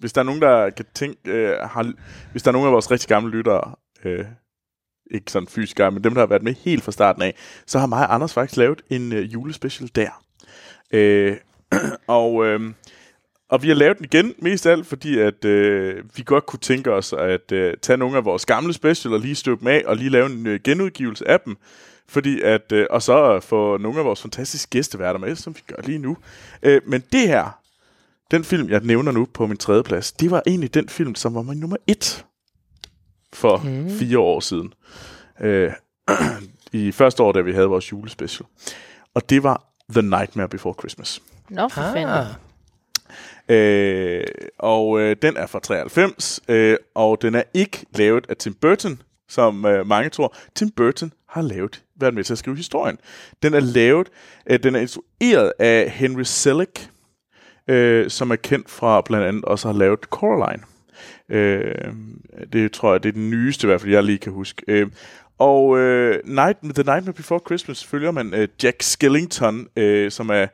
hvis der er nogen, der kan tænke, øh, har, hvis der er nogen af vores rigtig gamle lyttere, øh, ikke sådan fysisk gamle, men dem, der har været med helt fra starten af, så har mig og Anders faktisk lavet en øh, julespecial der. Øh, og, øh, og vi har lavet den igen, mest af alt, fordi at øh, vi godt kunne tænke os at øh, tage nogle af vores gamle special og lige støbe dem af, og lige lave en øh, genudgivelse af dem. Fordi at, øh, og så få nogle af vores fantastiske gæsteværter med, som vi gør lige nu. Øh, men det her, den film, jeg nævner nu på min tredje plads, det var egentlig den film, som var min nummer et for mm. fire år siden. Øh, I første år, da vi havde vores julespecial. Og det var The Nightmare Before Christmas. Nå, for fanden. Ah, Øh, og øh, den er fra 93, øh, og den er ikke lavet af Tim Burton, som øh, mange tror. Tim Burton har lavet, været med til at skrive historien. Den er lavet, øh, den er instrueret af Henry Selick, øh, som er kendt fra blandt andet også har lavet Coraline. Øh, det tror jeg, det er den nyeste, i hvert fald jeg lige kan huske. Øh, og øh, Night, The Nightmare Before Christmas følger man øh, Jack Skellington, øh, som er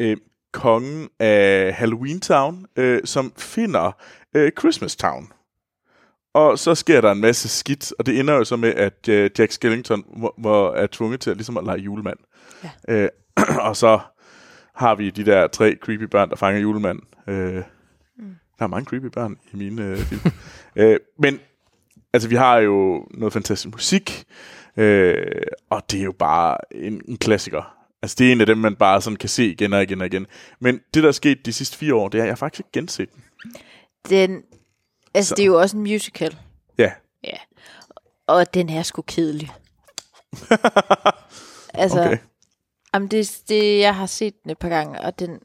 øh, kongen af Halloween Town, øh, som finder øh, Christmas Town. Og så sker der en masse skidt, og det ender jo så med, at øh, Jack Skellington må, må, er tvunget til at, ligesom at lege julemand. Ja. Øh, og så har vi de der tre creepy børn, der fanger julemanden. Øh, mm. Der er mange creepy børn i mine øh, film. øh, men altså, vi har jo noget fantastisk musik, øh, og det er jo bare en, en klassiker. Altså, det er en af dem, man bare sådan kan se igen og igen og igen. Men det, der er sket de sidste fire år, det er, at jeg faktisk ikke genset den. Den, altså, Så. det er jo også en musical. Ja, Ja. Og den er sgu kedelig. altså, okay. Jamen det, det, jeg har set den et par gange, og den,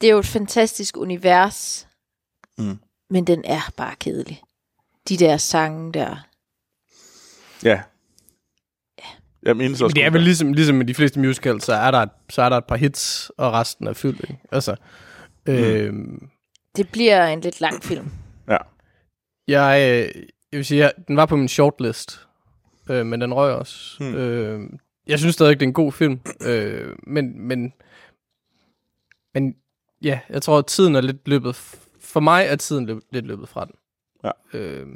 det er jo et fantastisk univers, Mm. men den er bare kedelig. De der sange der. Ja. Jeg mindes Men også det er vel ligesom, ligesom med de fleste musicals, så er der, et, så er der et par hits, og resten er fyldt. Ikke? Altså, mm. øh, Det bliver en lidt lang film. Ja. jeg, øh, jeg vil sige, jeg, den var på min shortlist, øh, men den røg også. Hmm. Øh, jeg synes stadig, det er en god film, øh, men, men, men ja, jeg tror, at tiden er lidt løbet, for mig er tiden løb, lidt løbet fra den. Ja. Øh,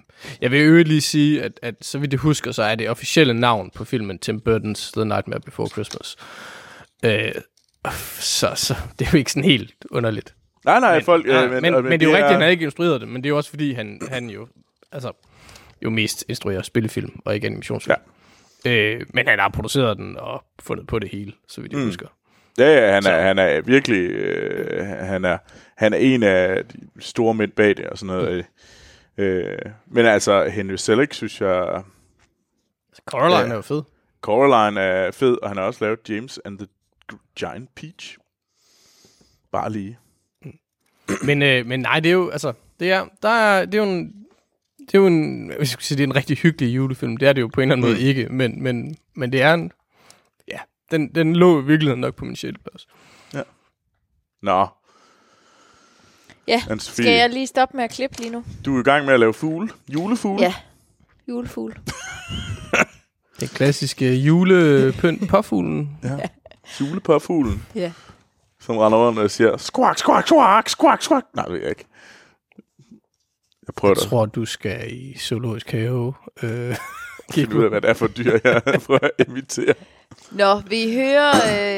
jeg vil øvrigt lige sige, at, at så vidt jeg husker, så er det officielle navn på filmen Tim Burton's The Nightmare Before Christmas. Øh, så, så det er jo ikke sådan helt underligt. Nej, nej, Men, folk... ja, øh, men, men, men det er jo rigtigt, at han ikke instrueret det, men det er jo også fordi, han, han jo, altså, jo mest instruerer spillefilm og ikke animationsfilm. Ja. Øh, men han har produceret den og fundet på det hele, så vidt jeg Mm. mm. husker. Ja, ja, han Så. er, han er virkelig... Øh, han, er, han er en af de store mænd bag det og sådan noget. Mm. Øh, men altså, Henry Selick, synes jeg... Coraline Ja. er jo fed. Coraline er fed, og han har også lavet James and the Giant Peach. Bare lige. Men, øh, men nej, det er jo, altså, det er, der er, det er jo en, det er jo en, hvis jeg skulle sige, det er en rigtig hyggelig julefilm. Det er det jo på en eller anden Mm. måde ikke, men, men, men det er en, ja, den, den lå i virkeligheden nok på min sjælplads. Nå, Ja, Anne-Sophie. skal jeg lige stoppe med at klippe lige nu? du er i gang med at lave fugle. Julefugle. Ja. Julefugl. Det klassiske julepynt påfuglen. Julepåfuglen. Ja. Som render rundt og siger, squawk, squawk, squawk, squawk, squawk. Nej, det ved jeg ikke. Jeg prøver Jeg tror, du skal i zoologisk have. Øh, Finde ud af, hvad det er for dyr, jeg prøver at imitere. Nå, vi hører,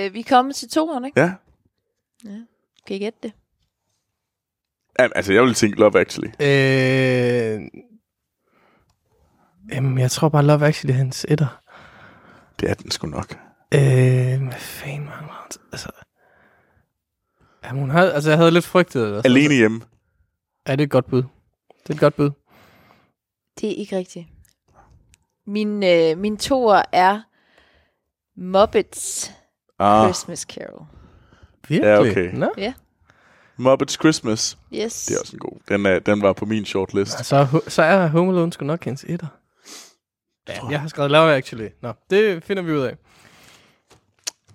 øh, vi er kommet til toeren, ikke? Ja. Kan I gætte det? ja altså, jeg vil tænke Love Actually. øh, jamen, jeg tror bare, Love Actually er hans etter. Det er den sgu nok. Øh, hvad fanden var han? Altså, jamen, hun havde, altså, jeg havde lidt frygtet. Altså, Alene hjemme. Er det et godt bud? Det er et godt bud. Det er ikke rigtigt. Min, øh, min toer er Muppets Ah, Christmas Carol. Virkelig? Ja, okay. Nå? Muppets Christmas. Yes. Det er også en god. Den, er, den var på min shortlist. Så, er- så er Home Alone sgu nok hans etter. Ja, jeg har skrevet Love Actually. Nå, det finder vi ud af.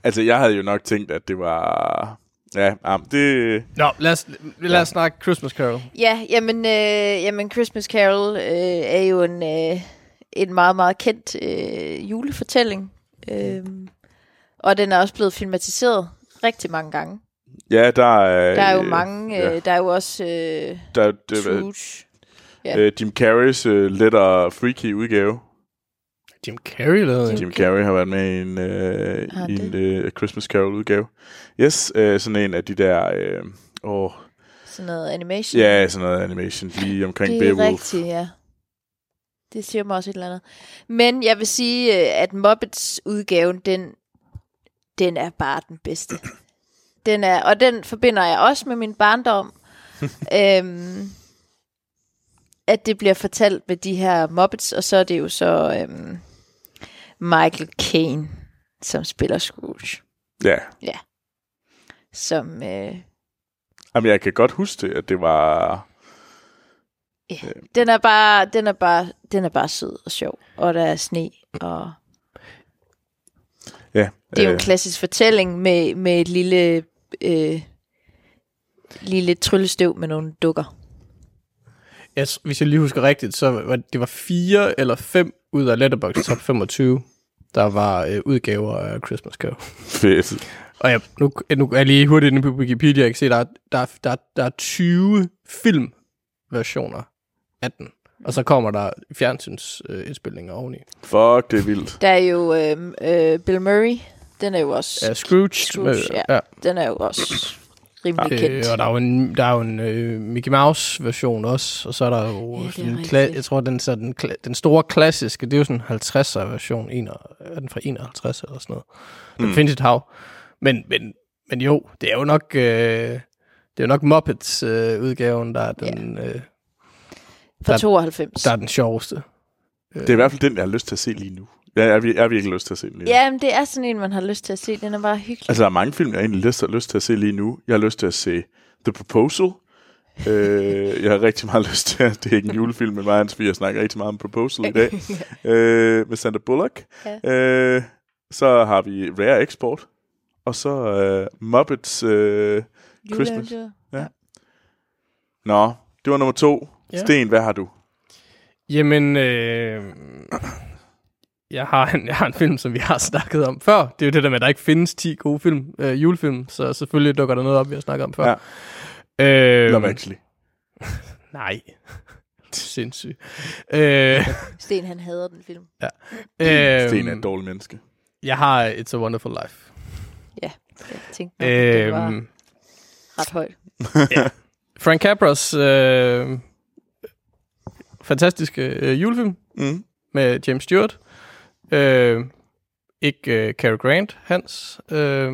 Altså, jeg havde jo nok tænkt, at det var... Ja, um, det... Nå, lad os, lad os snakke Christmas Carol. Ja, jamen, øh, jamen Christmas Carol øh, er jo en, øh, en meget, meget kendt øh, julefortælling. Øh, og den er også blevet filmatiseret rigtig mange gange. Ja, der er... Der er jo øh, mange, ja. øh, der er jo også øh, Der, det, Scrooge. Ja. øh, Jim Carreys øh, lettere freaky udgave. Jim Carrey lavede en. Jim Carrey har været med i en, øh, i en det? øh, Christmas Carol udgave. Yes, øh, sådan en af de der... Øh, åh, Sådan noget animation. ja, sådan noget animation lige omkring det er Beowulf. rigtigt, ja. Det siger mig også et eller andet. Men jeg vil sige, øh, at Muppets udgaven, den, den er bare den bedste. Den er, og den forbinder jeg også med min barndom. øhm, at det bliver fortalt med de her Muppets, og så er det jo så øhm, Michael Caine, som spiller Scrooge. Ja. Som, øh, Jamen, jeg kan godt huske det, at det var... den er bare, den er bare, den er bare sød og sjov, og der er sne, og Ja, Det er jo en øh, klassisk fortælling med, med et lille, øh, lille tryllestøv med nogle dukker. Ja, s- hvis jeg lige husker rigtigt, så var det var fire eller fem ud af Letterboxd Top 25, der var øh, udgaver af Christmas Carol. fedt. Og jeg, nu, nu er jeg lige hurtigt inde på Wikipedia, jeg kan se, der er, der, er- der, er- der er 20 filmversioner af den. Og så kommer der fjernsynsindspilninger øh, oveni. Fuck, det er vildt. Der er jo øh, øh, Bill Murray, den er jo også, Ja, Scrooge. Scrooge, ja. ja. den er jo også rimelig Øh, kendt. og der er jo en, der er jo en øh, Mickey Mouse version også, og så er der jo Ja, er sådan en kla- jeg tror den, så den, kla- den store klassiske, det er jo sådan en 50'er version, en, er den fra 51 eller sådan noget. Den Mm. findes et hav. Men, men, men jo, det er jo nok, øh, det er jo nok Muppets øh, udgaven, der er den, øh, Fra der- 92. der er den sjoveste. Det er i hvert fald den, jeg har lyst til at se lige nu. Jeg er, jeg har virkelig lyst til at se den lige nu. Ja, men det er sådan en, man har lyst til at se. Den er bare hyggelig. Altså, der er mange film, jeg har egentlig lyst, lyst til at se lige nu. Jeg har lyst til at se The Proposal. øh, jeg har rigtig meget lyst til at... Det er ikke en julefilm, men mig og Hans, vi har snakket rigtig meget om Proposal i dag. øh, med Sandra Bullock. Ja. Øh, så har vi Rare Export. Og så øh, Muppets... Øh, Christmas. Juleeventyr. nå, det var nummer to. Ja. Sten, hvad har du? Jamen, øh, jeg, har en, jeg har en film, som vi har snakket om før. Det er jo det der med, at der ikke findes 10 gode film, øh, julefilm, så selvfølgelig dukker der noget op, vi har snakket om før. Ja. Øh, Love Actually. Nej. Sindssygt. Øh, Sten, han hader den film. øh, Sten er et dårligt menneske. Jeg har It's a Wonderful Life. Jeg tænkte, nok, at det var Øh, ret højt. Frank Capras øh, fantastiske øh, julefilm Mm. med James Stewart. Øh, ikke øh, Cary Grant, Hans. Øh,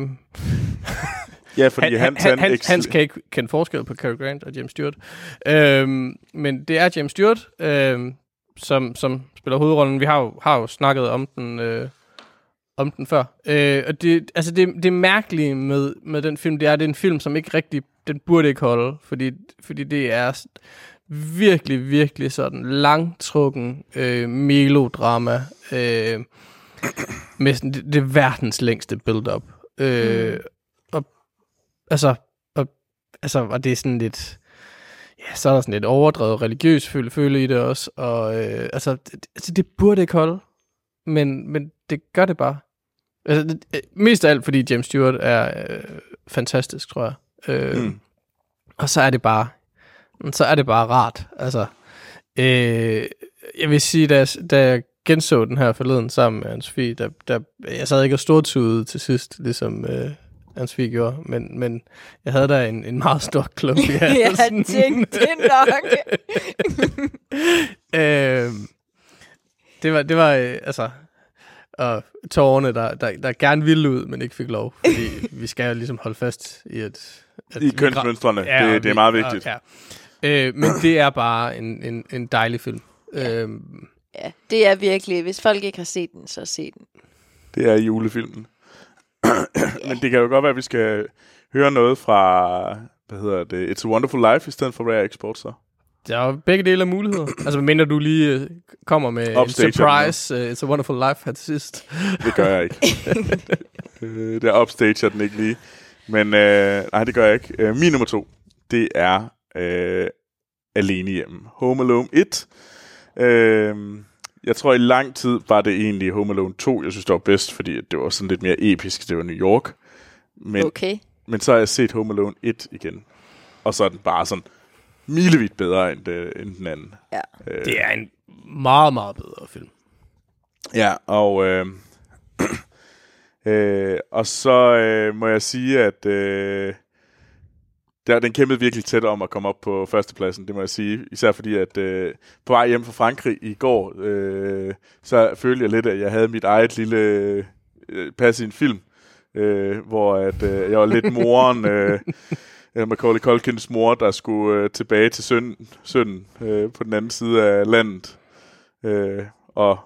Ja, fordi han, han, han, Hans, Hans kan ikke kende forskel på Cary Grant og James Stewart. Øhm, men det er James Stewart, øhm, som, som spiller hovedrollen. Vi har jo, har jo snakket om den, øh, om den før. Øh, og det, altså det, det mærkelige med, med den film, det er, at det er en film, som ikke rigtig, den burde ikke holde, fordi, fordi det er virkelig, virkelig sådan langtrukken øh, melodrama, øh, med sådan det, det verdens længste build-up. Øh, Mm. og, altså, og, altså, og det er sådan lidt, ja, så er der sådan lidt overdrevet religiøs føle, føle i det også, og øh, altså, det, altså, det burde ikke holde, men, men det gør det bare. Altså, det, mest af alt, fordi James Stewart er øh, fantastisk, tror jeg. Øh, mm. Og så er det bare, så er det bare rart. Altså, øh, jeg vil sige, da jeg, da jeg genså den her forleden sammen med Anne-Sophie, der, der, jeg sad ikke og stortudede til sidst, ligesom øh, Anne-Sophie gjorde, men, men jeg havde da en, en meget stor klump i halsen. Jeg tænkte det nok. øh, det var, det var øh, altså, og tårerne, der, der, der gerne ville ud, men ikke fik lov, fordi vi skal jo ligesom holde fast i, at... at I kønsmønstrene. Ja, det, det er meget vigtigt. Og, ja. Øh, men det er bare en, en, en dejlig film. Ja. Øhm, Ja, det er virkelig, hvis folk ikke har set den, så se den. Det er julefilmen. Men det kan jo godt være, at vi skal høre noget fra, hvad hedder det, It's a Wonderful Life, i stedet for Rare Export, så. der er jo begge dele af muligheder. altså, mindre du lige øh, kommer med en Upstager den surprise, uh, It's a Wonderful Life her til sidst. Det gør jeg ikke. øh, der upstager den ikke lige. Men øh, nej, det gør jeg ikke. Min nummer to, det er øh, Alene hjemme. Home Alone 1. Øh, jeg tror i lang tid var det egentlig Home Alone 2, jeg synes det var bedst, fordi det var sådan lidt mere episk. Det var New York. Men Okay. men så har jeg set Home Alone 1 igen. Og så er den bare sådan milevidt bedre end, det, end den anden. Ja. Øh, Det er en meget, meget bedre film. Ja, og, øh, øh, og så øh, må jeg sige, at øh, der, den kæmpede virkelig tæt om at komme op på førstepladsen, det må jeg sige. Især fordi, at øh, på vej hjem fra Frankrig i går, øh, så følte jeg lidt, at jeg havde mit eget lille øh, pas i en film, øh, hvor at, øh, jeg var lidt moren, øh, øh, Macaulay Culkins mor, der skulle øh, tilbage til søn, sønnen øh, på den anden side af landet. Øh, og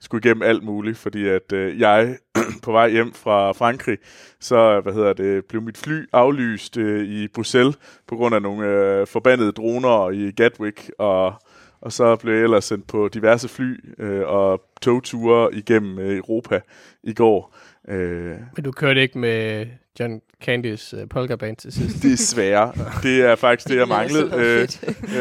skulle igennem alt muligt, fordi at øh, jeg på vej hjem fra Frankrig, så hvad hedder det, blev mit fly aflyst øh, i Bruxelles på grund af nogle øh, forbandede droner i Gatwick, og, og så blev jeg ellers sendt på diverse fly øh, og togture igennem øh, Europa i går. Øh, Men du kørte ikke med John Candys uh, polka band til sidst. desværre. Det er faktisk det, jeg manglede. Øh,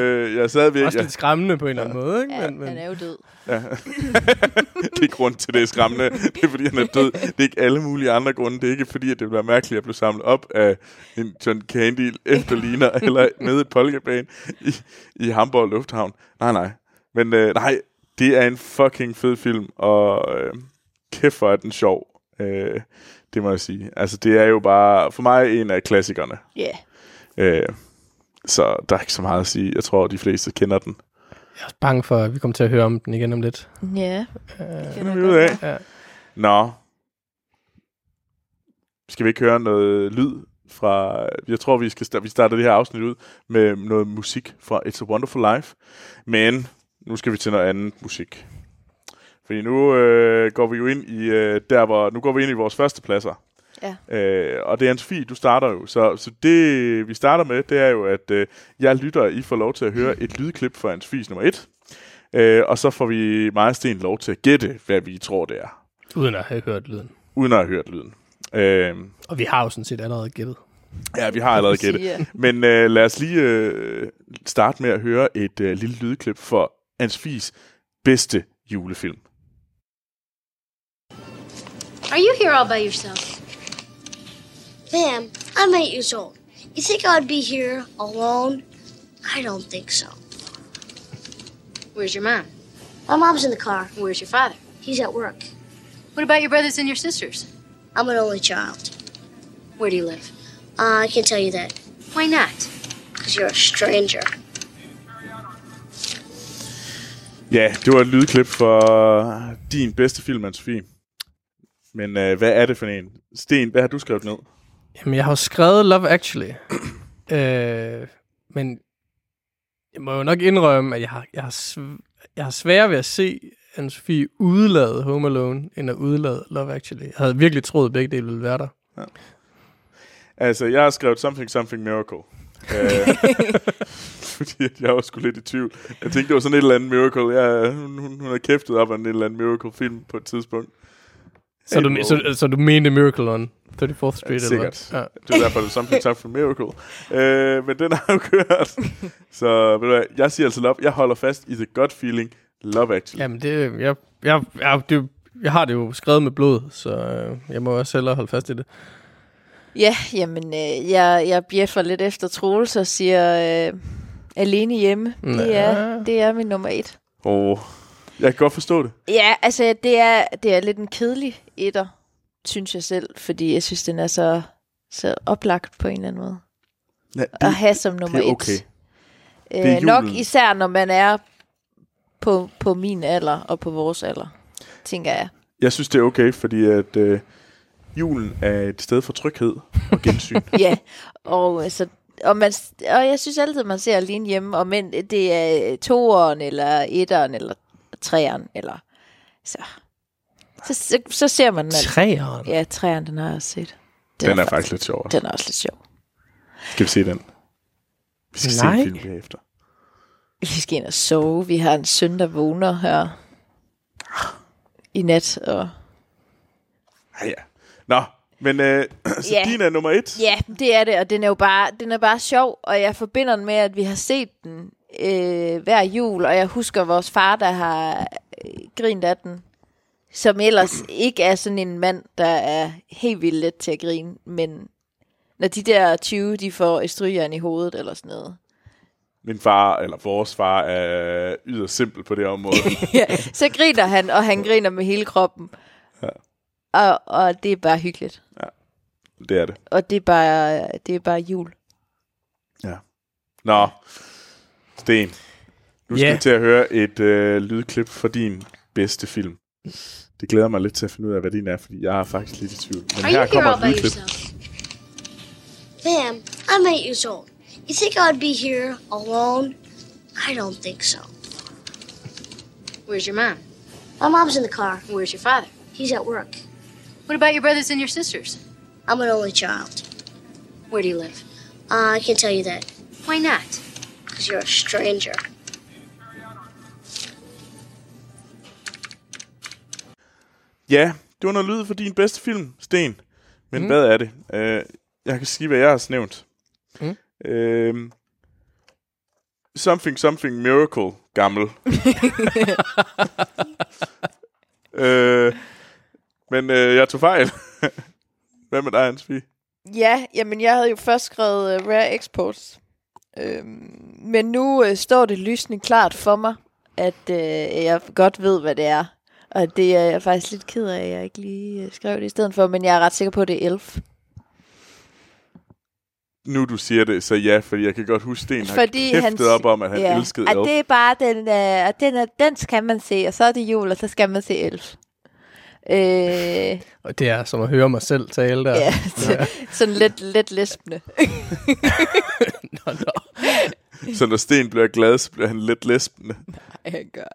øh, jeg sad ved... Også Jeg, lidt skræmmende på en eller anden måde, ikke? Ja, Men, men, han er jo død. det er grund til, det er skræmmende. Det er, fordi han er død. Det er ikke alle mulige andre grunde. Det er ikke, fordi at det bliver mærkeligt at blive samlet op af en John Candy efterligner eller med et polkabane i, i Hamburg Lufthavn. Nej, nej. Men øh, nej, det er en fucking fed film, og øh, kæft for er den sjov. Øh, det må jeg sige. Altså, det er jo bare, for mig, en af klassikerne. Ja. Øh, så der er ikke så meget at sige. Jeg tror, de fleste kender den. jeg er også bange for, at vi kommer til at høre om den igen om lidt. Ja. Uh, finder vi ud af. Ja. Nå. Skal vi ikke høre noget lyd fra... Jeg tror, vi skal sta- vi starter det her afsnit ud med noget musik fra It's a Wonderful Life. Men nu skal vi til noget andet musik. Fordi nu øh, går vi jo ind i øh, der, hvor... Nu går vi ind i vores første pladser. Ja. Øh, og det er Anne-Sophie, du starter jo. Så, så det, vi starter med, det er jo, at øh, jeg lytter, I får lov til at høre et lydklip fra Anne-Sophies nummer 1. Øh, og så får vi mig og Sten lov til at gætte, hvad vi tror, det er. Uden at have hørt lyden. Uden at have hørt lyden. Øh, Og vi har jo sådan set allerede gættet. ja, vi har allerede gættet. Men øh, lad os lige øh, starte med at høre et øh, lille lydklip for Anne-Sophies bedste julefilm. Are you here all by yourself? Ma'am, I'm eight years old. You think I'd be here alone? I don't think so. Where's your mom? My mom's in the car. Where's your father? He's at work. What about your brothers and your sisters? I'm an only child. Where do you live? Uh, I can't tell you that Why not? because you're a stranger. Ja, det var et lydklip for din bedste film, Anne-Sophie. Men øh, hvad er det for en? Sten, hvad har du skrevet ned? Jamen, jeg har jo skrevet Love Actually. øh, men jeg må jo nok indrømme, at jeg har, jeg har, sv- jeg har sværere ved at se Anne-Sophie udelade Home Alone, end at udelade Love Actually. Jeg havde virkelig troet, at begge dele ville være der. Altså, jeg har skrevet Something Something Miracle. øh, fordi jeg var sgu lidt i tvivl. Jeg tænkte, det var sådan et eller andet miracle. Jeg, hun, hun, hun har kæftet op af en eller anden miracle-film på et tidspunkt. Så du, så, så du mente Miracle on 34th Street? Sikkert. Eller? Ja. Det er derfor, det er Something Something Miracle. Øh, men den har jo kørt. Så ved du hvad, jeg siger altså love. Jeg holder fast i the gut feeling. Love actually. Jamen, det, jeg, jeg, jeg, det, jeg har det jo skrevet med blod, så øh, jeg må også hellere holde fast i det. Ja, jamen, øh, jeg, jeg bjeffer lidt efter Troels og siger øh, alene hjemme. Det er, det er min nummer et. Oh, jeg kan godt forstå det. Ja, altså, det er, det er lidt en kedelig etter, synes jeg selv, fordi jeg synes, den er så, så oplagt på en eller anden måde. Ja, At have som nummer det er et. okay. Det er Øh, nok især, når man er på, på min alder og på vores alder, tænker jeg. Jeg synes, det er okay, fordi at øh, julen er et sted for tryghed og gensyn. ja, og, øh, så, og, man, og jeg synes altid, man ser alene hjemme, og men det er toeren, eller etteren, eller treeren, eller så. Så, så, så ser man den. altså. Træeren? Ja, træeren, den har jeg også set. Den er faktisk lidt sjov. Den er også lidt sjov. Skal vi se den? Vi skal Nej. se en film bagefter. Vi skal ind og sove. Vi har en søn, der vågner her i nat. Og... Ja, ja. Nå, men øh, så Ja. din er nummer et. Ja, det er det, og den er jo bare, den er bare sjov, og jeg forbinder den med, at vi har set den øh, hver jul, og jeg husker vores far, der har øh, grint af den, som ellers ikke er sådan en mand, der er helt vildt let til at grine, men, Når de der 20, de får et strygejern i hovedet eller sådan noget. Min far, eller vores far, er yderst simpel på det område. ja, så griner han, og han griner med hele kroppen. Ja. Og, og det er bare hyggeligt. det er det. Og det er bare, det er bare jul. Ja. Nå, Sten. Nu skal Ja. vi til at høre et øh, lydklip fra din bedste film. Det glæder mig lidt til at finde ud af, hvad din er, fordi jeg er faktisk lidt i tvivl. Men Are you her here kommer et by lydklip. yourself? Ma'am, I'm eight years old. You think I would be here alone? I don't think so. Where's your mom? My mom's in the car. Where's your father? He's at work. What about your brothers and your sisters? I'm an only child. Where do you live? Uh, I can't tell you that Why not? because you're a stranger. Ja, det var noget lyd for din bedste film, Sten. Men Mm. hvad er det? Uh, jeg kan sige, hvad jeg har nævnt. Mm. Uh, something, something miracle, gammel. uh, men uh, jeg tog fejl. hvad med dig, Ansvi? Ja, jamen jeg havde jo først skrevet uh, Rare Exports. Øhm, men nu uh, står det lysende klart for mig, at uh, jeg godt ved, hvad det er. Og det er jeg faktisk lidt ked af, at jeg ikke lige uh, skrev det i stedet for, men jeg er ret sikker på, at det er Elf. Nu du siger det, så ja, fordi jeg kan godt huske, Sten har Fordi kæftet han- op om, at han ja. elskede Og Elf. det er bare, den, uh, den, er, den skal man se, og så er det jul, og så skal man se Elf. Øh, Og det er som at høre mig selv tale der. ja, så, sådan lidt, lidt lesbende. Nå, nå. Så når Sten bliver glad, så bliver han lidt lesbende. Jeg gør.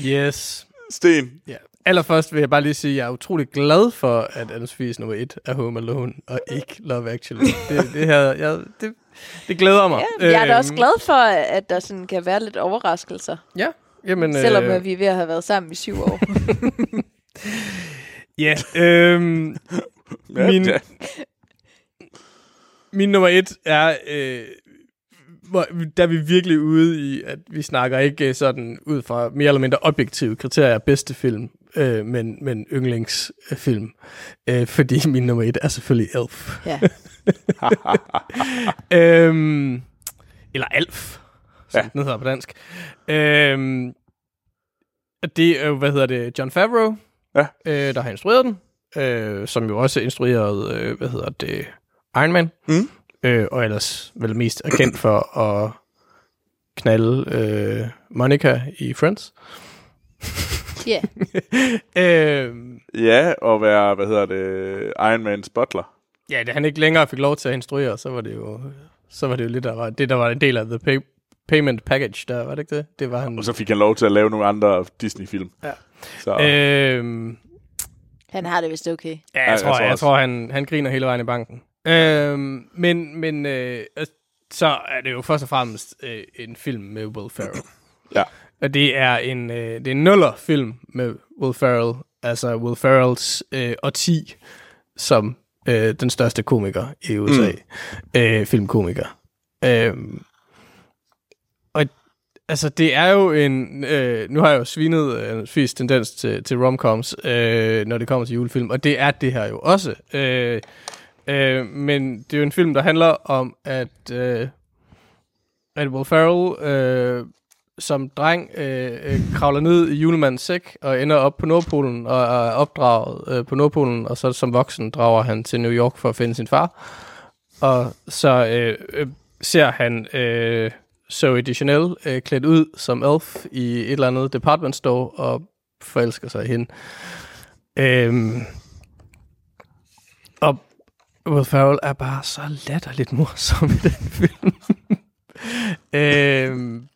Yes. Sten, Ja. Allerførst vil jeg bare lige sige, at jeg er utrolig glad for, at Anne-Sophies nummer et er Home Alone, og ikke Love Actually. Det, det, her, jeg, det, det glæder mig. Ja, jeg er da også Øhm, glad for, at der sådan kan være lidt overraskelser. Ja, jamen... Selvom øh, øh, vi er ved at have været sammen i syv år. Ja, øhm, Min- min nummer et er, øh, der er vi virkelig ude i, at vi snakker ikke øh, sådan ud fra mere eller mindre objektive kriterier af bedste film, øh, men, men yndlingsfilm. Øh, fordi min nummer et er selvfølgelig Elf. ja. øhm, eller Alf, som Ja. den hedder på dansk. Øhm, og det er jo, hvad hedder det, John Favreau, Ja. øh, der har instrueret den, øh, som jo også instruerede, øh, hvad hedder det, Iron Man, Mm. Øh, og ellers vel mest er kendt for at knalde øh, Monica i Friends. ja. øh, ja, og være, hvad hedder det, Iron Man's butler. ja, da han ikke længere fik lov til at instruere, så var det jo, så var det jo lidt, der var, det, der var en del af the pay, payment package, der var det ikke det? Det var han. Og så fik han lov til at lave nogle andre Disney-film. Ja. Så, Øhm, Han har det vist okay. Ja, Ja, jeg, jeg tror, jeg, tror jeg tror han, han griner hele vejen i banken. Øhm, men men øh, altså, så er det jo først og fremmest øh, en film med Will Ferrell. Ja. Og det er en, øh, det er en nuller film med Will Ferrell. Altså Will Ferrells øh, årti som øh, den største komiker i USA. Mm. Øh, filmkomiker. Øhm, og altså, det er jo en... Øh, nu har jeg jo svinet øh, fisk tendens til, til romcoms, øh, når det kommer til julefilm, og det er det her jo også. Øh, øh, men det er jo en film, der handler om, at, øh, at Will Ferrell øh, som dreng øh, øh, kravler ned i julemandens sæk og ender op på Nordpolen og er opdraget øh, på Nordpolen, og så som voksen drager han til New York for at finde sin far. Og så øh, øh, ser han øh, Zoe Deschanel øh, klædt ud som elf i et eller andet department store og forelsker sig i hende. Øh, Will Ferrell er bare så latterligt morsom i den film. øhm,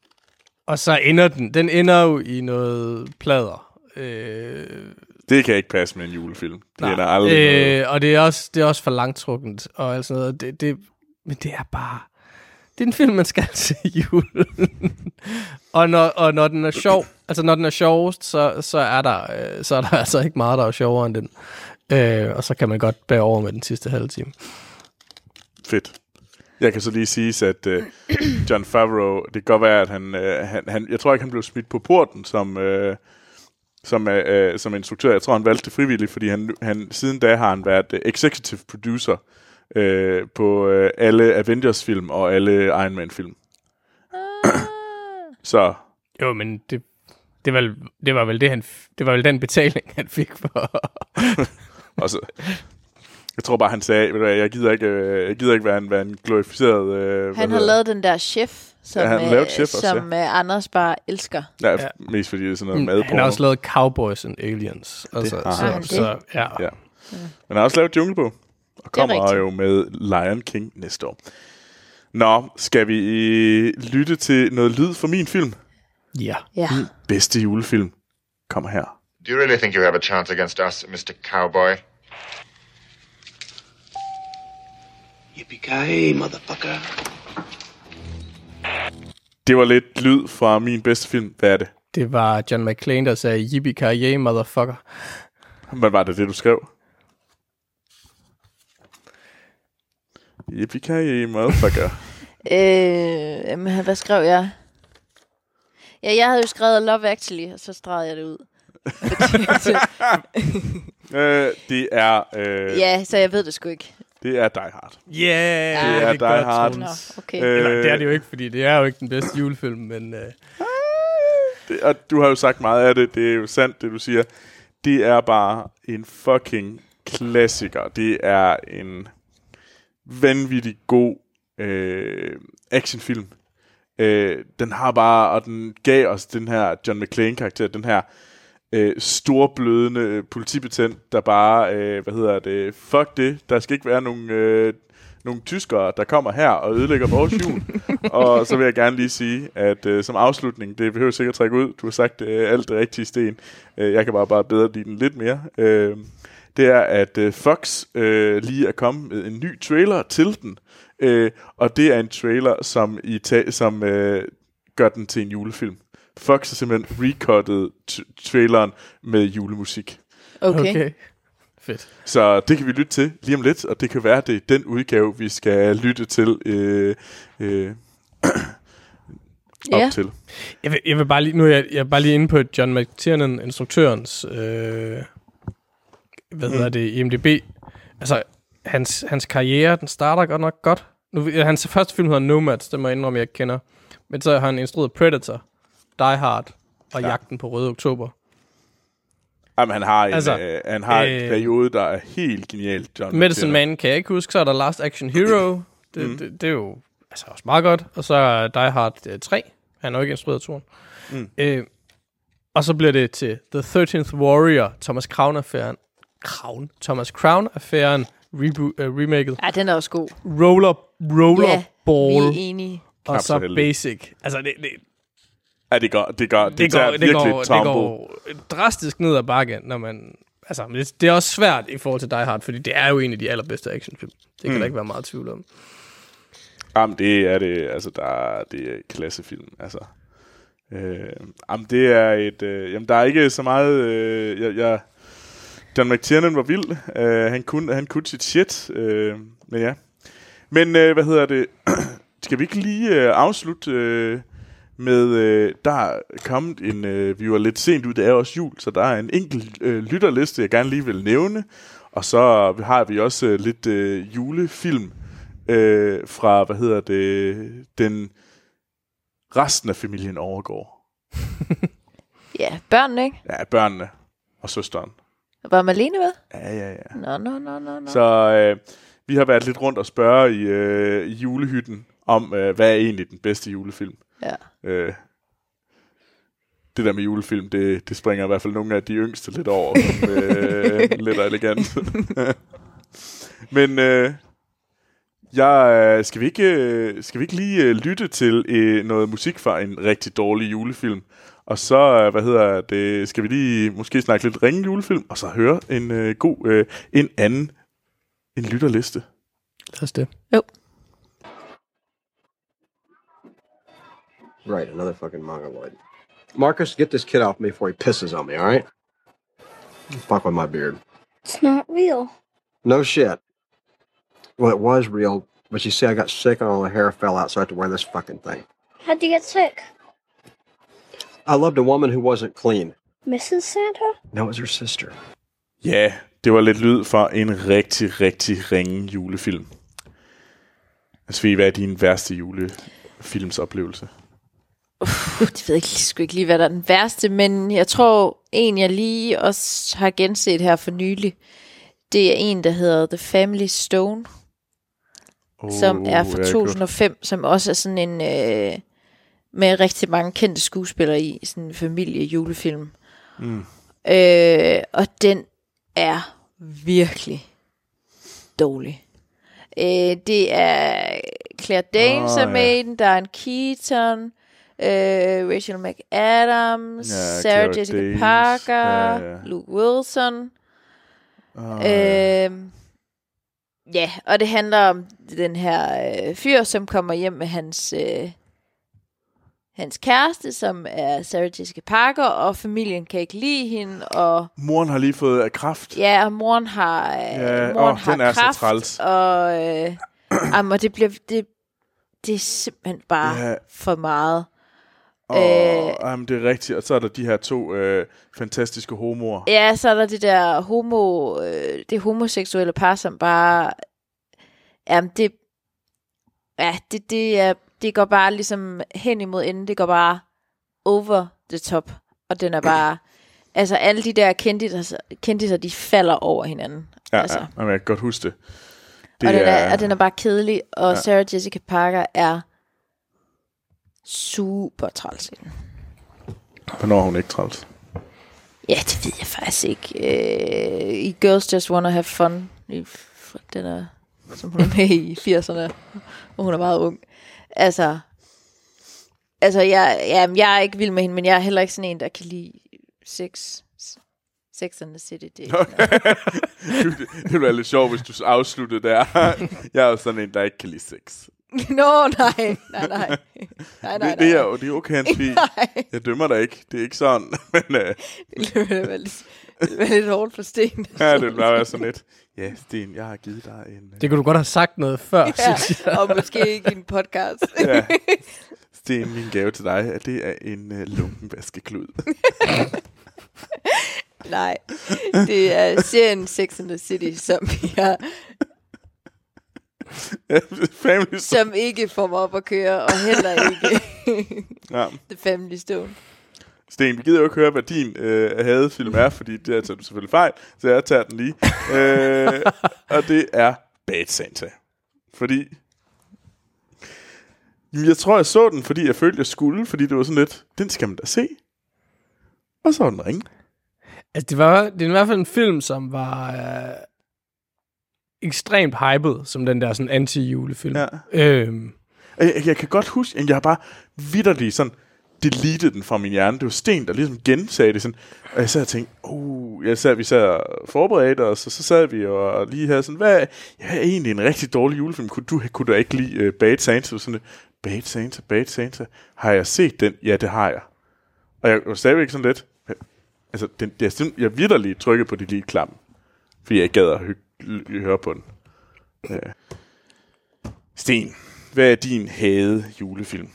og så ender den, den ender jo i noget plader. Øh, det kan ikke passe med en julefilm. Det Nej, er der aldrig noget. øh, og det er, også, det er også for langtrukkent og alt sådan noget. Det, det, men det er bare... Det er en film, man skal se i julen. og, når, og når den er sjov, altså når den er sjovest, så, så, er der, øh, så er der altså ikke meget, der er sjovere end den. Øh, og så kan man godt bære over med den sidste halve time. Fedt. Jeg kan så lige sige, at uh, John Favreau, det kan godt være, at han, uh, han, han, jeg tror ikke, han blev smidt på porten som, uh, som, er, øh, som instruktør. Jeg tror, han valgte det frivilligt, fordi han, han siden da har han været øh, executive producer øh, på øh, alle Avengers-film og alle Iron Man-film. Så Jo, men det, det, var, det var vel det, han, det var vel den betaling, han fik for... Og så, jeg tror bare, han sagde, ved du hvad, jeg gider ikke, øh, jeg gider ikke være en, være en glorificeret... Øh, Han har lavet den der chef, som, Ja, han øh, lavet Chef også, som øh, Anders bare elsker. Ja, Ja. ja. mest fordi det er sådan noget Mm, mad han har også lavet Cowboys and Aliens. Altså, har så, han. så, ja. Ja. Men han har også lavet Jungle Book, og kommer jo med Lion King næste år. Nå, skal vi øh, lytte til noget lyd fra min film? ja. Ja. Bedste julefilm kommer her. Do you really think you have a chance against us, Mr. Cowboy? Yippee-ki-yay, motherfucker. Det var lidt lyd fra min bedste film. Hvad er det? Det var John McClane, der sagde, yippee motherfucker. Hvad var det, det du skrev? Yippee motherfucker. Øh, jamen, hvad skrev jeg? Ja, jeg havde jo skrevet Love Actually, og så stregede jeg det ud. øh, det er øh, ja, så jeg ved det sgu ikke. det er Die Hard. Yeah, det er Die Hard. Nå, okay. Øh, Eller, det er det jo ikke, fordi det er jo ikke den bedste julefilm, men øh, Det, og du har jo sagt meget af det. Det er jo sandt, det du siger. Det er bare en fucking klassiker. Det er en vanvittig god øh, actionfilm. Øh, den har bare, og den gav os den her John McClane-karakter, den her øh, storblødende politibetjent, der bare, øh, hvad hedder det, fuck det, der skal ikke være nogen, øh, nogle tyskere, der kommer her og ødelægger vores jul. og så vil jeg gerne lige sige, at øh, som afslutning, det behøver sikkert trække ud, du har sagt øh, alt det rigtige, Sten. Øh, jeg kan bare bare bedre lide den lidt mere. Øh, det er, at øh, Fox øh, lige er kommet med en ny trailer til den. Øh, og det er en trailer, som, i ta- som øh, gør den til en julefilm. Fox har simpelthen recuttet traileren med julemusik. Okay. okay. Fedt. Så det kan vi lytte til lige om lidt, og det kan være, at det er den udgave, vi skal lytte til øh, øh, op Ja. til. Jeg vil, jeg vil bare lige, nu er jeg, jeg er bare lige inde på John McTiernan, instruktørens, øh, hvad hedder det, IMDb. Altså, hans, hans karriere, den starter godt nok godt. Nu, hans første film hedder Nomads, det må jeg indrømme, jeg ikke kender. Men så har han instrueret Predator, Die Hard og ja. Jagten på Røde Oktober. Jamen, han har en, Altså, øh, han har en øh, periode, der er helt genial, John Medicine. Man kan jeg ikke huske, så er der Last Action Hero. Det, mm. det, det er jo altså også meget godt. Og så er Die Hard øh, 3. Han har jo ikke instrueret turen. Mm. Øh, og så bliver det til The 13th Warrior, Thomas Crown-affæren. Crown? Thomas Crown-affæren, reboot, uh, remaket. Ja, den er også god. Roller, rollerball, vi er enige. og Knap så så heldig. Basic. Altså, det, det, Ja, det går, det går, det, det, går, det, går, et det går drastisk ned ad bakken, når man... Altså, men det, det er også svært i forhold til Die Hard, fordi det er jo en af de allerbedste actionfilm. Det kan Mm. der ikke være meget tvivl om. Jamen, det er det, altså, der er, det er et klassefilm, altså. Øh, jamen, det er et, øh, jamen, der er ikke så meget, øh, jeg, jeg, John McTiernan var vild, øh, han, kunne, han kunne sit shit, øh, men ja. Men, øh, hvad hedder det, skal vi ikke lige øh, afslutte øh, med, øh, der er kommet en, øh, vi var lidt sent ud, det er også jul, så der er en enkelt øh, lytterliste, jeg gerne lige vil nævne, og så har vi også øh, lidt øh, julefilm, øh, fra, hvad hedder det, den resten af familien overgår. Ja, børnene, ikke? Ja, børnene og søsteren. Var Malene med? Ja, ja, ja. Nå, nå, nå, nå, nå. Så øh, vi har været lidt rundt og spørge i, øh, i julehytten om, øh, hvad er egentlig den bedste julefilm. Ja. Øh, det der med julefilm, det, det springer i hvert fald nogle af de yngste lidt over. som, øh, lidt elegant. Men øh, jeg, øh, skal, vi ikke, øh, skal vi ikke lige øh, lytte til øh, noget musik fra en rigtig dårlig julefilm? Og så, hvad hedder det, skal vi lige måske snakke lidt ringe julefilm, og så høre en øh, god, øh, en anden, en lytterliste. Lad os det. Right, another fucking mongoloid. Marcus, get this kid off me before he pisses on me, all right? Fuck with my beard. It's not real. No shit. Well, it was real, but you see, I got sick and all the hair fell out, so I had to wear this fucking thing. How'd you get sick? I loved a woman who wasn't clean. Mrs. Santa? That was her sister. Ja, det var lidt lyd for en rigtig, rigtig ringe julefilm. Altså, hvad er din værste julefilmsoplevelse? Uh, det ved jeg ikke, sgu ikke lige, hvad der er den værste, men jeg tror, en jeg lige også har genset her for nylig, det er en, der hedder The Family Stone, Oh, som er fra ja, 2005, som også er sådan en, øh, med rigtig mange kendte skuespillere i, sådan en familie-julefilm. Mm. Øh, og den er virkelig dårlig. Øh, det er Claire Danes oh, er med ja. den, der er en Keaton, øh, Rachel McAdams, Ja, Sarah Claire Jessica Danes, Parker, ja, ja. Luke Wilson. Oh, ja. Øh, ja, og det handler om den her øh, fyr, som kommer hjem med hans, øh, hans kæreste, som er Sarah Jessica Parker, og familien kan ikke lide hende, og Moren har lige fået af kraft. ja, og moren har, øh, Ja, moren åh, har den er så kræft, træls. og, øh, jamen, og det bliver, det, det er simpelthen bare Ja. for meget. Og, Øh. jamen, det er rigtigt. Og så er der de her to øh, fantastiske homoer. Ja, så er der det der homo, øh, det homoseksuelle par, som bare, jamen det, ja, det, det, er, det går bare ligesom hen imod enden, det går bare over the top, og den er bare, altså alle de der kendiser, kendiser de falder over hinanden. Ja, altså. ja. Jamen, jeg kan godt huske det. Det og, den er, og den er bare kedelig, og ja. Sarah Jessica Parker er super træls i den. Hvornår er hun ikke træls? Ja, det ved jeg faktisk ikke. Øh, I Girls Just Wanna Have Fun, i, den er, som hun er med i 80'erne, hvor hun er meget ung. Altså, altså jeg, ja, jeg er ikke vild med hende, men jeg er heller ikke sådan en, der kan lide sex. Sex and the City, det er ikke noget. det ville være lidt sjovt, hvis du afsluttede der. jeg er sådan en, der ikke kan lide sex. Nå, nej, nej, nej. nej, nej, nej. Det, det er jo det er okay, Hans. Nej. Jeg dømmer dig ikke. Det er ikke sådan. Men øh, Det ville være lidt, det ville være lidt hårdt for Sten. ja, det vil bare være sådan lidt. Ja, Sten, jeg har givet dig en... øh, Det kunne du godt have sagt noget før, ja. synes jeg. og måske ikke i en podcast. Ja. Sten, min gave til dig, at det er en uh, lunken vaskeklud. Nej, det er serien Sex and the City, som, jeg, Family Stone. som ikke får mig op at køre, og heller ikke Ja. The Family Stone. Sten, vi gider jo ikke høre, hvad din øh, hadefilm er, fordi det er tager du selvfølgelig fejl, så jeg tager den lige. øh, og det er Bad Santa. Fordi... Jamen, Jeg tror, jeg så den, fordi jeg følte, jeg skulle, fordi det var sådan lidt, den skal man da se. Og så var den ringe. Altså, det, var, det er i hvert fald en film, som var øh, ekstremt hyped, som den der sådan anti-julefilm. Ja. Øhm, Jeg, jeg, jeg kan godt huske, at jeg har bare vidderligt sådan deleted den fra min hjerne. Det var Sten, der ligesom gensagde det sådan. Og jeg sad og tænkte, uh, jeg sad, vi sad og forberedte os, og så sad vi og lige havde sådan, hvad ja, er egentlig en rigtig dårlig julefilm? Kunne du, kunne du ikke lide uh, Bad Santa? Sådan, Bad Santa, Bad Santa. Har jeg set den? Ja, det har jeg. Og jeg var stadigvæk sådan lidt, altså, den, jeg, jeg vidderligt trykket på de lige klam, fordi jeg gad at hy- høre på den. Ja. Sten, hvad er din hade julefilm?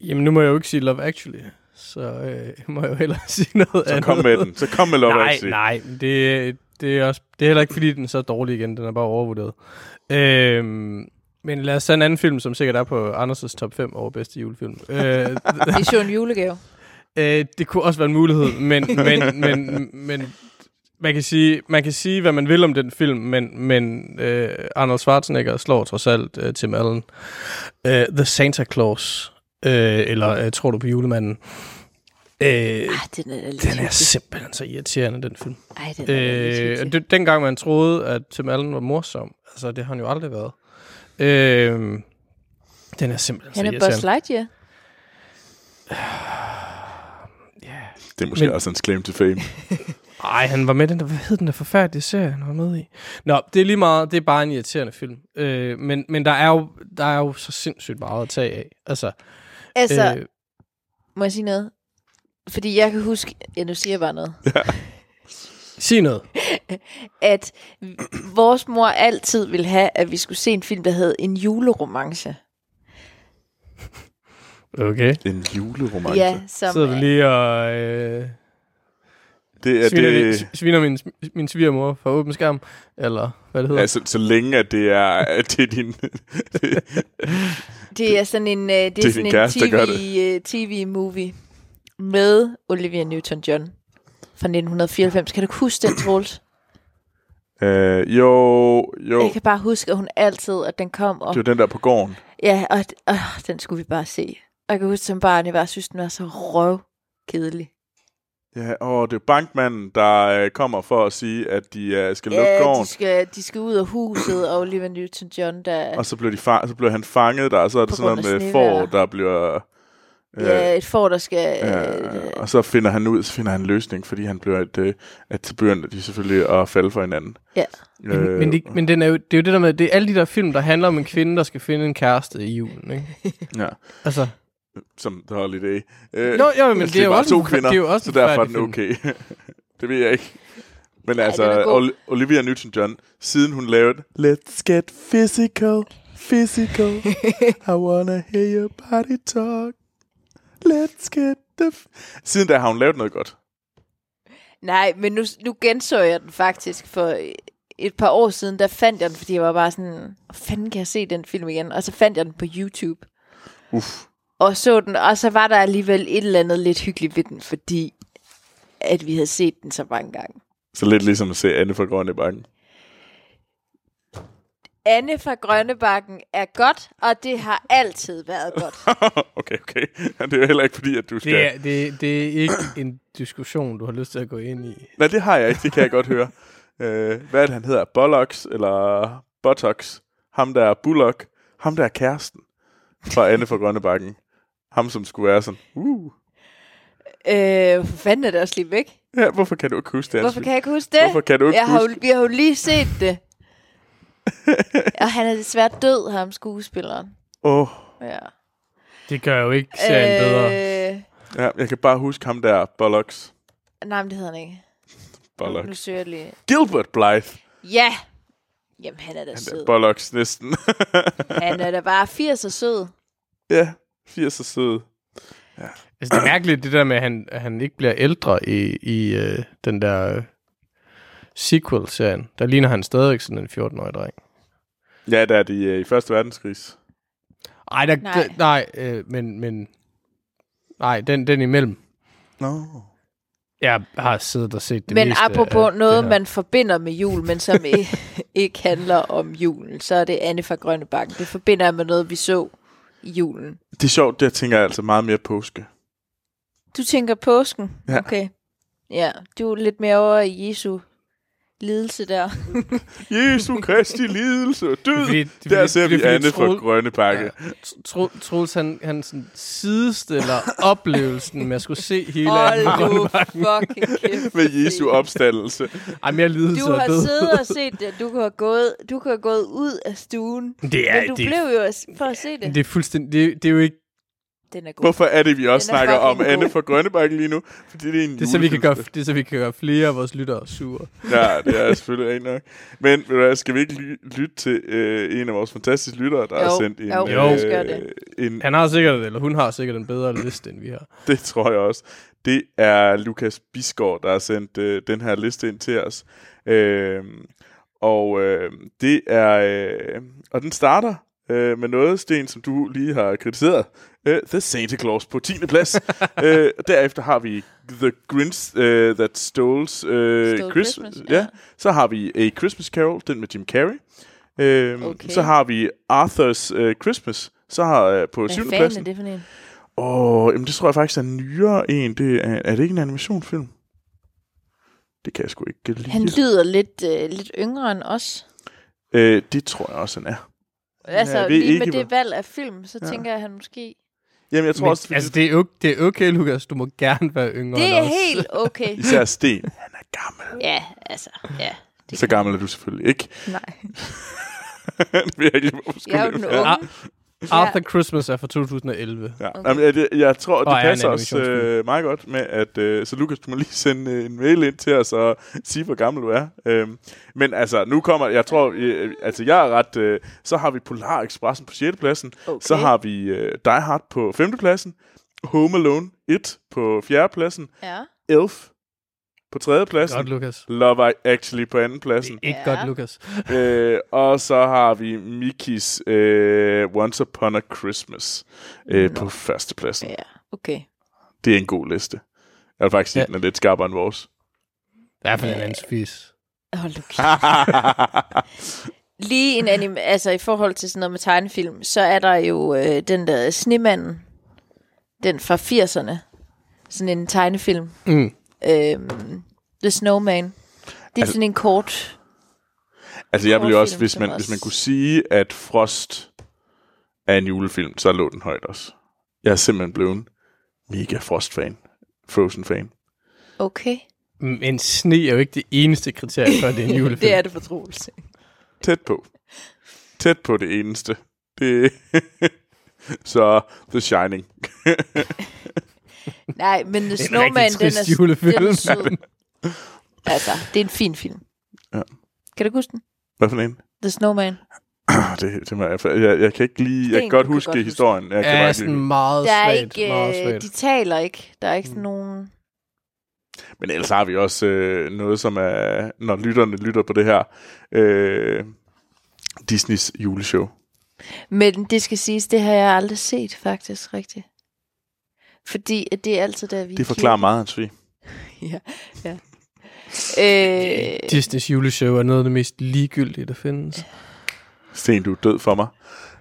jamen, nu må jeg jo ikke sige Love Actually, så øh, må jeg jo hellere sige noget Så andet. kom med den. Så kom med Love nej, Actually. nej, det, det, er også, det er heller ikke, fordi den er så dårlig igen. Den er bare overvurderet. Øhm, men lad os tage en anden film, som sikkert er på Anders' top 5 over bedste julefilm. øh, Det er jo en julegave. øh, det kunne også være en mulighed, men, men, men, men man kan, sige, man kan sige, hvad man vil om den film, men, men øh, Arnold Schwarzenegger slår trods alt øh, Tim Allen. Øh, The Santa Claus, øh, eller øh, Tror du på julemanden? Øh, Ej, den er den er simpelthen så irriterende, den film. Ej, den er Øh, det, dengang man troede, at Tim Allen var morsom, altså det har han jo aldrig været. Øh, den er simpelthen Han så er irriterende. Buzz Lightyear. Det er måske Men- også en claim to fame. Ej, han var med i den der, hvad hed den der forfærdelige serie, han var med i? Nå, det er lige meget, det er bare en irriterende film. Øh, men men der, er jo, der er jo så sindssygt meget at tage af. Altså, Altså, øh, må jeg sige noget? Fordi jeg kan huske, ja, nu siger jeg bare noget, sig noget. at vores mor altid ville have, at vi skulle se en film, der hed En juleromance. Okay. En juleromance. Ja, som, Sidder vi lige og... Øh, det er Sviner, det... det... sviner min, min svigermor for åben skærm, eller hvad det hedder. Altså, så længe at det er, at det er din... Det er sådan en, uh, det er din sådan en kæreste, gør TV, uh, TV-movie med Olivia Newton-John fra 1994. Kan du huske den, Troels? øh, jo, jo. Jeg kan bare huske, at hun altid, at den kom op. Det var den der på gården. Ja, og øh, den skulle vi bare se. Og jeg kan huske som barn, jeg bare synes, den var så røv kedelig. Ja, og det er bankmanden, der øh, kommer for at sige, at de øh, skal lukke Ja, gården. de skal, de skal ud af huset, og Olivia Newton-John, der... Og så blev, de fa- så blev han fanget der, og så er det sådan noget med får, der bliver... Øh, Ja, et får, der skal... øh, og så finder han ud, så finder han en løsning, fordi han bliver et, øh, at begynder de selvfølgelig at falde for hinanden. Ja. Men, øh, men, det, men den er jo, det er jo det der med, det er alle de der film, der handler om en kvinde, der skal finde en kæreste i julen, ikke? Ja, Altså, som The Holiday. Øh, Jo, jo, men altså, det er jo også to en- kvinder, det er jo også så derfor er den okay. det ved jeg ikke. Men Ja, altså. Ol- Olivia Newton-John, siden hun lavede Let's get physical, physical, I wanna hear your body talk. Let's get the... F-. Siden da har hun lavet noget godt. Nej, men nu, nu genså jeg den faktisk for et par år siden. Der fandt jeg den, fordi jeg var bare sådan, hvor fanden kan jeg se den film igen? Og så fandt jeg den på YouTube. Uff. Og så den, og så var der alligevel et eller andet lidt hyggeligt ved den, fordi at vi havde set den så mange gange. Så lidt ligesom at se Anne fra Grønne Bakken. Anne fra Grønnebakken er godt, og det har altid været godt. okay, okay. Det er jo heller ikke fordi, at du skal... det er, det, det er ikke en diskussion, du har lyst til at gå ind i. Nej, det har jeg ikke. Det kan jeg godt høre. Øh, hvad er det, han hedder? Bollocks eller Botox? Ham der er Bullock. Ham der er kæresten fra Anne fra Grønnebakken. Ham, som skulle være sådan, uh. øh, hvor fanden er det også lige væk? Ja, hvorfor kan du ikke huske det? Hvorfor kan jeg ikke huske det? Hvorfor kan du ikke jeg har, jo- huske Vi har jo lige set det. og han er desværre død, ham skuespilleren. Åh, oh, Ja. Det gør jo ikke serien øh... bedre. Ja, jeg kan bare huske ham der, Bollocks. nej, men det hedder han ikke. Nu, nu Bollocks. søger jeg lige. Gilbert Blythe. Ja! Jamen, han er da Han sød. der Bollocks næsten. Han er da bare 80 og sød. ja, 80 er sød. Altså, det er mærkeligt, det der med, at han, at han ikke bliver ældre i, i øh, den der øh, sequel-serien. Der ligner han stadigvæk sådan en 14-årig dreng. Ja, der er de øh, i Første Verdenskrig. Ej, der, Nej. nej, der, nej øh, men, men... Nej, den, den imellem. Nå. Jeg har siddet og set det Men meste apropos af noget, det her. man forbinder med jul, men som ikke, ikke handler om julen, så er det Anne fra Grønnebakken. Det forbinder jeg med noget, vi så i julen. Det er sjovt, der tænker jeg altså meget mere påske. Du tænker påsken? Ja. Okay. Ja, du er lidt mere over i Jesu lidelse der. Jesu Kristi lidelse død. Fordi- det er der ser det vi Anne fra Grønne Bakke. Tro, Troels, han, han sådan sidestiller oplevelsen med at skulle se hele Hold Anne fra nu Grønnebakken. fucking kæft. Med Jesu opstandelse. Ej, mere lidelse Du har død. siddet og set det. Du kan have gået, du kan have gået ud af stuen. Det er, men du det, blev jo for at se det. det er fuldstændig... Det, det er jo ikke... Den er god. Hvorfor er det, vi også Den er snakker om fucking Anne god. fra Grønnebakken lige nu? Fordi det er en Det er, så vi kan gøre, det er så vi kan gøre flere af vores lyttere sure. Ja, det er selvfølgelig ikke nok. Men ved skal vi ikke ly- lytte til øh, en af vores fantastiske lyttere, der Jo, har sendt en... jo, gøre det. en Han har sikkert, eller hun har sikkert en bedre liste, end vi har. Det tror jeg også. Det er Lukas Bisgaard, der har sendt øh, den her liste ind til os. Øh, og øh, det er... Øh, og den starter øh, med noget, Sten, som du lige har kritiseret. Øh, The Santa Claus på 10. plads. øh, derefter har vi The Grinch uh, That Stole, øh, Stole Christmas. Christmas, ja. ja. Så har vi A Christmas Carol, den med Jim Carrey. Øh, Okay. Så har vi Arthur's øh, Christmas, så har øh, på Hvad 7. fanden er pladsen. det for en? Åh, jamen det tror jeg faktisk er nyere en. Det er, er det ikke en animationsfilm? Det kan jeg sgu ikke lide. Han lyder lidt, øh, lidt yngre end os. øh, det tror jeg også, han er. Altså, ved lige med det valg af film, så Ja. tænker jeg, at han måske... Jamen, jeg tror Men, også, fordi altså, det er, okay, det er okay, Lukas. Du må gerne være yngre Det er helt okay. især Sten, han er gammel. Ja, altså, ja. Det Så gammel er du selvfølgelig ikke. Nej. jeg er jo den unge. Arthur Christmas er fra 2011. Ja. Okay. Jamen, jeg, jeg, jeg tror, det Og er passer også animationsfilm. øh, meget godt med, at... Øh, så Lukas, du må lige sende øh, en mail ind til os og sige, hvor gammel du er. Øhm, men altså, nu kommer... Jeg tror... Øh, altså, jeg er ret... Øh, så har vi Polar Expressen på 6. pladsen. Okay. Så har vi øh, Die Hard på 5. pladsen. Home Alone 1 på 4. pladsen. Ja. Elf på tredje pladsen. Godt, Lukas. Love Actually på anden pladsen. Ikke Ja. godt, Lukas. øh, og så har vi Mikis øh, Once Upon a Christmas øh, på første pladsen. Ja, okay. Det er en god liste. Jeg vil faktisk sige, Ja. den er lidt skarpere end vores. I hvert fald en anden fis. Hold kæft. Lige en anime, altså i forhold til sådan noget med tegnefilm, så er der jo øh, den der Snemanden, den fra 80'erne, sådan en tegnefilm. Mm. Øhm, The Snowman. Det er Altså- sådan en kort... altså, jeg ville jo også, hvis man, også- hvis man kunne sige, at Frost er en julefilm, så lå den højt også. Jeg er simpelthen blevet mega Frost-fan. Frozen-fan. Okay. Men sne er jo ikke det eneste kriterie for, at det er en julefilm. det er det for Troels. Tæt på. Tæt på det eneste. Det Så The Shining. Nej, men The Snowman, den er, julefilm. den er sød. altså, det er en fin film. Ja. Kan du huske den? Hvad for en? The Snowman. Det, det må jeg, jeg, jeg kan ikke lige... Jeg kan godt huske godt historien. Jeg kan bare Ja, sådan lige, meget Der er svagt. ikke, meget øh, svagt. de taler ikke. Der er ikke Mm. sådan nogen... men ellers har vi også øh, noget, som er... Når lytterne lytter på det her... Øh, Disneys juleshow. Men det skal siges, det har jeg aldrig set faktisk rigtigt. Fordi at det er altid der, vi Det forklarer meget, Hans kirke. Ja, ja. Øh, Disneys juleshow er noget af det mest ligegyldige, der findes. Sten, du er død for mig.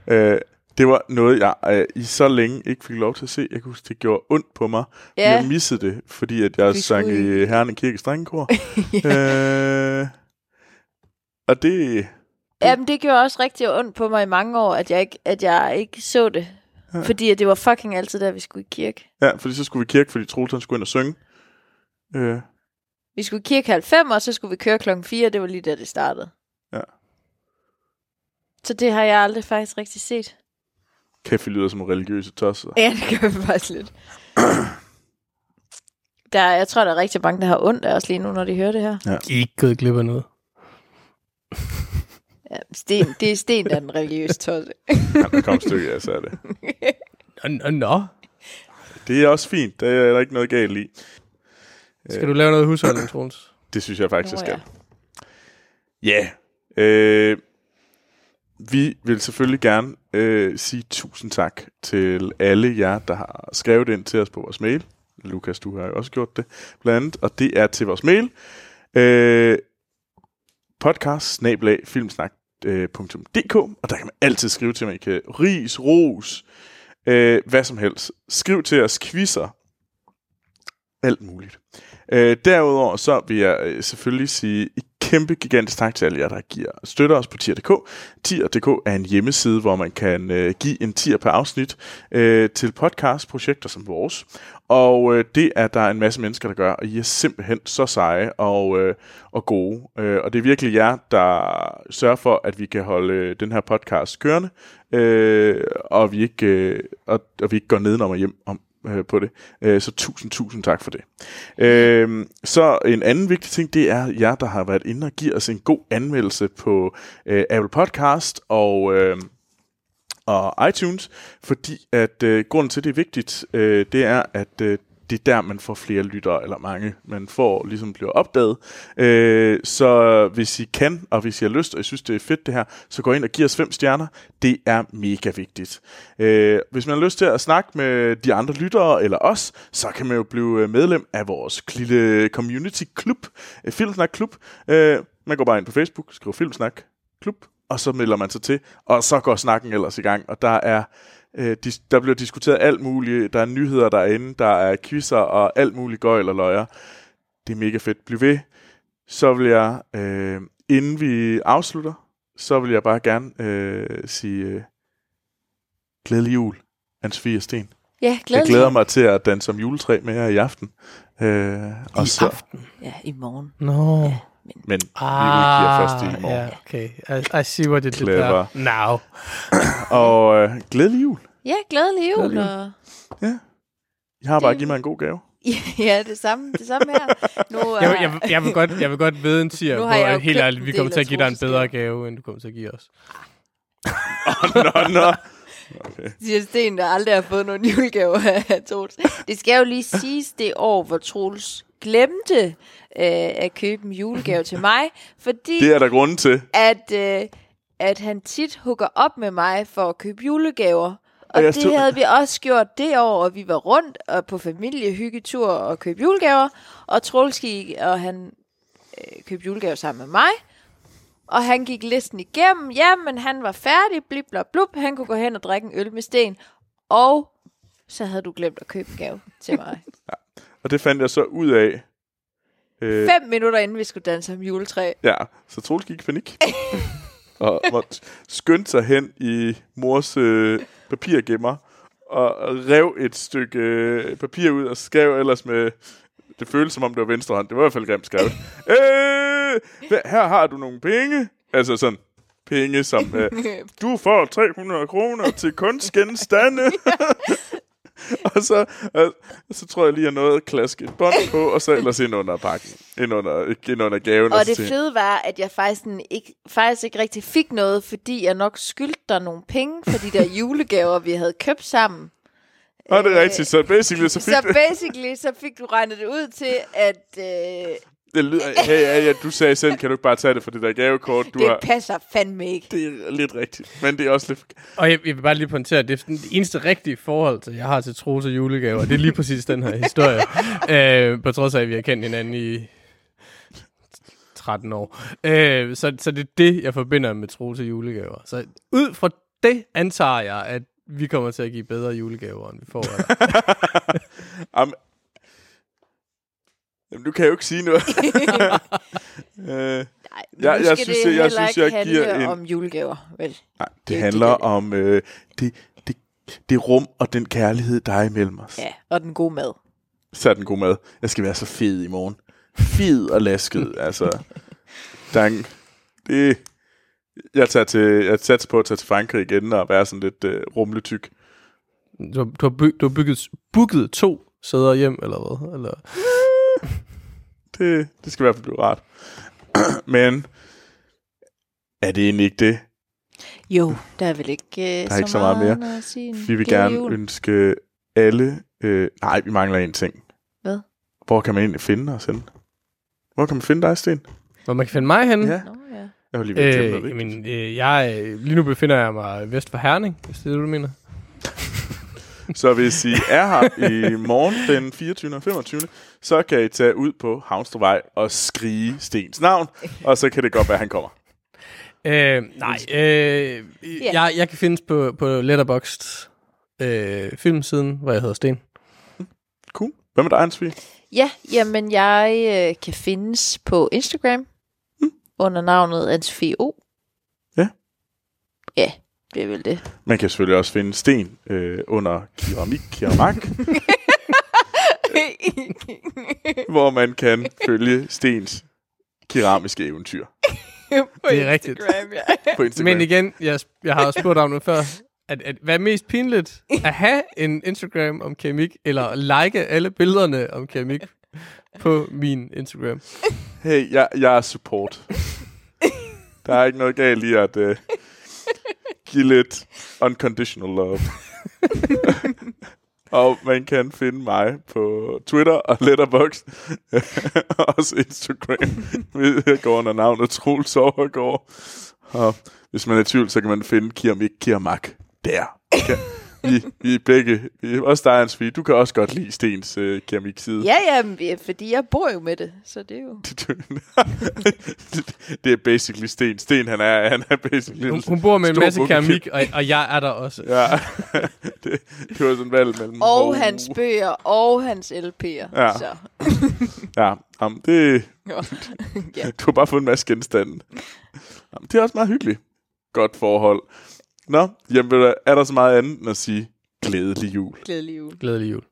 Øh, det var noget, jeg øh, i så længe ikke fik lov til at se. Jeg kan huske, det gjorde ondt på mig. Ja. Jeg missede det, fordi at jeg Vi sang skulle i Herren Kirke Strengekor. øh, og det... Jamen, det gjorde også rigtig ondt på mig i mange år, at jeg ikke, at jeg ikke så det. Ja. Fordi at det var fucking altid der, vi skulle i kirke. Ja, fordi så skulle vi i kirke, fordi Troels han skulle ind og synge. Øh, Vi skulle i kirke halv fem, og så skulle vi køre klokken 4. Det var lige der, det startede. Ja. Så det har jeg aldrig faktisk rigtig set. kæft, vi lyder som religiøse tosser. Ja, det gør vi faktisk lidt. Der, jeg tror, der er rigtig mange, der har ondt af os lige nu, når de hører det her. De er ikke gået glip af noget. Ja, Sten, det er Sten, der er den religiøse tosse. Ja, der kom stykke, ja, så er det. Nå, nå, nå. Det er også fint. Der er der ikke noget galt i. Skal du lave noget husholdning, Troels? Det synes jeg faktisk, jeg skal. Ja. Øh, vi vil selvfølgelig gerne øh, sige tusind tak til alle jer, der har skrevet ind til os på vores mail. Lukas, du har jo også gjort det, blandt andet. Og det er til vores mail. Øh, podcast Øh, og der kan man altid skrive til mig. I kan ris, ros, øh, hvad som helst. Skriv til os quizzer. Alt muligt. Øh, derudover så vil jeg øh, selvfølgelig sige et kæmpe gigantisk tak til alle jer, der giver støtter os på tier.dk. Tier.dk er en hjemmeside, hvor man kan øh, give en tier per afsnit øh, til podcastprojekter som vores. Og øh, det er der en masse mennesker, der gør, og I er simpelthen så seje og, øh, og gode. Øh, og det er virkelig jer, der sørger for, at vi kan holde øh, den her podcast kørende, øh, og, vi ikke, øh, og, og vi ikke går nedenom og hjem om, øh, på det. Øh, så tusind, tusind tak for det. Øh, så en anden vigtig ting, det er jer, der har været inde og giver os en god anmeldelse på øh, Apple Podcast og... Øh, og iTunes, fordi at øh, grunden til, det er vigtigt, øh, det er, at øh, det er der, man får flere lyttere, eller mange, man får, ligesom bliver opdaget. Øh, så hvis I kan, og hvis I har lyst, og I synes, det er fedt det her, så gå ind og giv os fem stjerner. Det er mega vigtigt. Øh, hvis man har lyst til at snakke med de andre lyttere, eller os, så kan man jo blive øh, medlem af vores lille community klub, øh, Filmsnak Klub. Øh, man går bare ind på Facebook, skriver Filmsnak Klub, og så melder man sig til, og så går snakken ellers i gang, og der er øh, dis- der bliver diskuteret alt muligt, der er nyheder derinde, der er quizzer og alt muligt gøjl og løjer. Det er mega fedt. Bliv ved. Så vil jeg, øh, inden vi afslutter, så vil jeg bare gerne øh, sige øh, glædelig jul, og Sten. Ja, Jeg glædelig. glæder mig til at danse som juletræ med jer i aften. Øh, og I så, aften. Ja, i morgen. Nå. Men vi udgiver først i morgen. Ah, Ja, okay. I, I see what you did there. Now. Og øh, glædelig jul. Ja, glædelig jul. Glædelig Og... Jeg har bare Det- givet mig en god gave. ja, det samme, det samme her. Nu, Jeg, er- vil- jeg, vil- jeg, vil godt, jeg vil godt vide en tier, Nu hvor jeg helt ærligt, vi kommer til at give dig en bedre gave. end du kommer til at give os. nå, nå. Okay. siger Sten, der aldrig har fået nogen julegaver af Troels. Det skal jo lige siges det år, hvor Troels glemte øh, at købe en julegave til mig, fordi Det er der grunden til. at, øh, at han tit hooker op med mig for at købe julegaver. Og det stod- havde vi også gjort det år, og vi var rundt og på familiehyggetur og købte julegaver. Og Troels gik, og han øh, købte julegaver sammen med mig. Og han gik listen igennem. Jamen, han var færdig, blip, blop, blup. Han kunne gå hen og drikke en øl med sten. Og så havde du glemt at købe en gave til mig. Og det fandt jeg så ud af. Øh, Fem minutter inden vi skulle danse om juletræ. Ja, så Troels gik i panik. og måtte skynde sig hen i mors øh, papirgemmer og rev et stykke øh, papir ud og skrev ellers med... Det føltes som om det var venstre hånd. Det var i hvert fald grimt skrevet. øh, her har du nogle penge. Altså sådan penge, som øh, du får 300 kroner til kunstgenstande. og så, og, så tror jeg lige, at jeg nåede at klaske et bånd på, og så ellers ind under pakken. Ind under, ind under gaven. Og så det fede var, at jeg faktisk, ikke, faktisk ikke rigtig fik noget, fordi jeg nok skyldte dig nogle penge for de der julegaver, vi havde købt sammen. Nå, det er rigtigt. Så basically, så fik Så du... basically, så fik du regnet det ud til, at øh, Det lyder, hey, ja, ja, du sagde selv, kan du ikke bare tage det for det der gavekort, du det har... passer fandme ikke. Det er lidt rigtigt, men det er også lidt... Og jeg, jeg vil bare lige pointere, at det er det eneste rigtige forhold, til, jeg har til Troels og julegaver. Det er lige præcis den her historie. øh, på trods af, at vi har kendt hinanden i 13 år. Øh, så, så det er det, jeg forbinder med Troels og julegaver. Så ud fra det antager jeg, at vi kommer til at give bedre julegaver, end vi får. Am, jamen, du kan jo ikke sige noget. øh, Nej, men Jeg- nu jeg skal synes, det jeg- jeg heller synes, ikke jeg giver handle en- om julegaver, vel? nej, Det det er handler det, om øh, det, det, det rum og den kærlighed, der er imellem os. Ja, og den gode mad. Så er den god mad. Jeg skal være så fed i morgen. Fed og lasket, altså. Dang. Det... Jeg tager til, jeg satser på at tage til Frankrig igen og være sådan lidt øh, rumletyk. Du, har- du, har by, du har bygget, booket to sæder hjem, eller hvad? Eller? Det, det skal i hvert fald blive rart. Men er det egentlig ikke det? Jo, der er vel ikke, øh, Der er ikke så meget mere. andet At sige. Vi vil gerne jul. ønske alle... Øh, nej, vi mangler en ting. Hvad? Hvor kan man egentlig finde os henne? Hvor kan man finde dig, Sten? Hvor man kan finde mig henne? Ja. Nå, ja. Jeg har lige ved at glemme Øh, noget jamen, øh, jeg, øh, lige nu befinder jeg mig vest for Herning, hvis det er det, du mener. Så hvis I er her i morgen den 24. og 25. så kan I tage ud på Havnstrupvej og skrige Stens navn, og så kan det godt være, at han kommer. Øh, nej, øh, jeg, jeg kan findes på, på Letterboxd øh, filmsiden, hvor jeg hedder Sten. Cool. Hvad med dig, Ansvig? Ja, jamen jeg øh, kan findes på Instagram under navnet Ansofie O. Ja. Ja, det er vel det. Man kan selvfølgelig også finde Sten øh, under keramik, keramik, hvor man kan følge Stens keramiske eventyr på Det er rigtigt. Instagram, ja. på Instagram. Men igen, jeg, jeg har også spurgt om det før. At, at, hvad er mest pinligt? At have en Instagram om keramik, eller like alle billederne om keramik på min Instagram? Hey, jeg, jeg er support. Der er ikke noget galt i at uh, give lidt unconditional love. og man kan finde mig på Twitter og Letterboxd. Også Instagram. Jeg går under navnet Troels Overgaard. Og hvis man er i tvivl, så kan man finde Kiamik Kiamak der. Okay. Vi, vi er begge, vi, også dig, Ansvig, du kan også godt lide Stens øh, keramik-side. Ja, ja, fordi jeg bor jo med det, så det er jo... det er basically Sten. Sten, han er, han er basically... Hun, hun bor med en stor masse keramik, og, og jeg er der også. Ja, det, det var sådan en valg mellem... Og oh, hans bøger, og hans LP'er. Ja. Så. Ja, jamen, det... Ja. ja. Du har bare fået en masse genstande. Jamen, det er også meget hyggeligt. Godt forhold. Nå, jamen, er der så meget andet end at sige glædelig jul? Glædelig jul. Glædelig jul.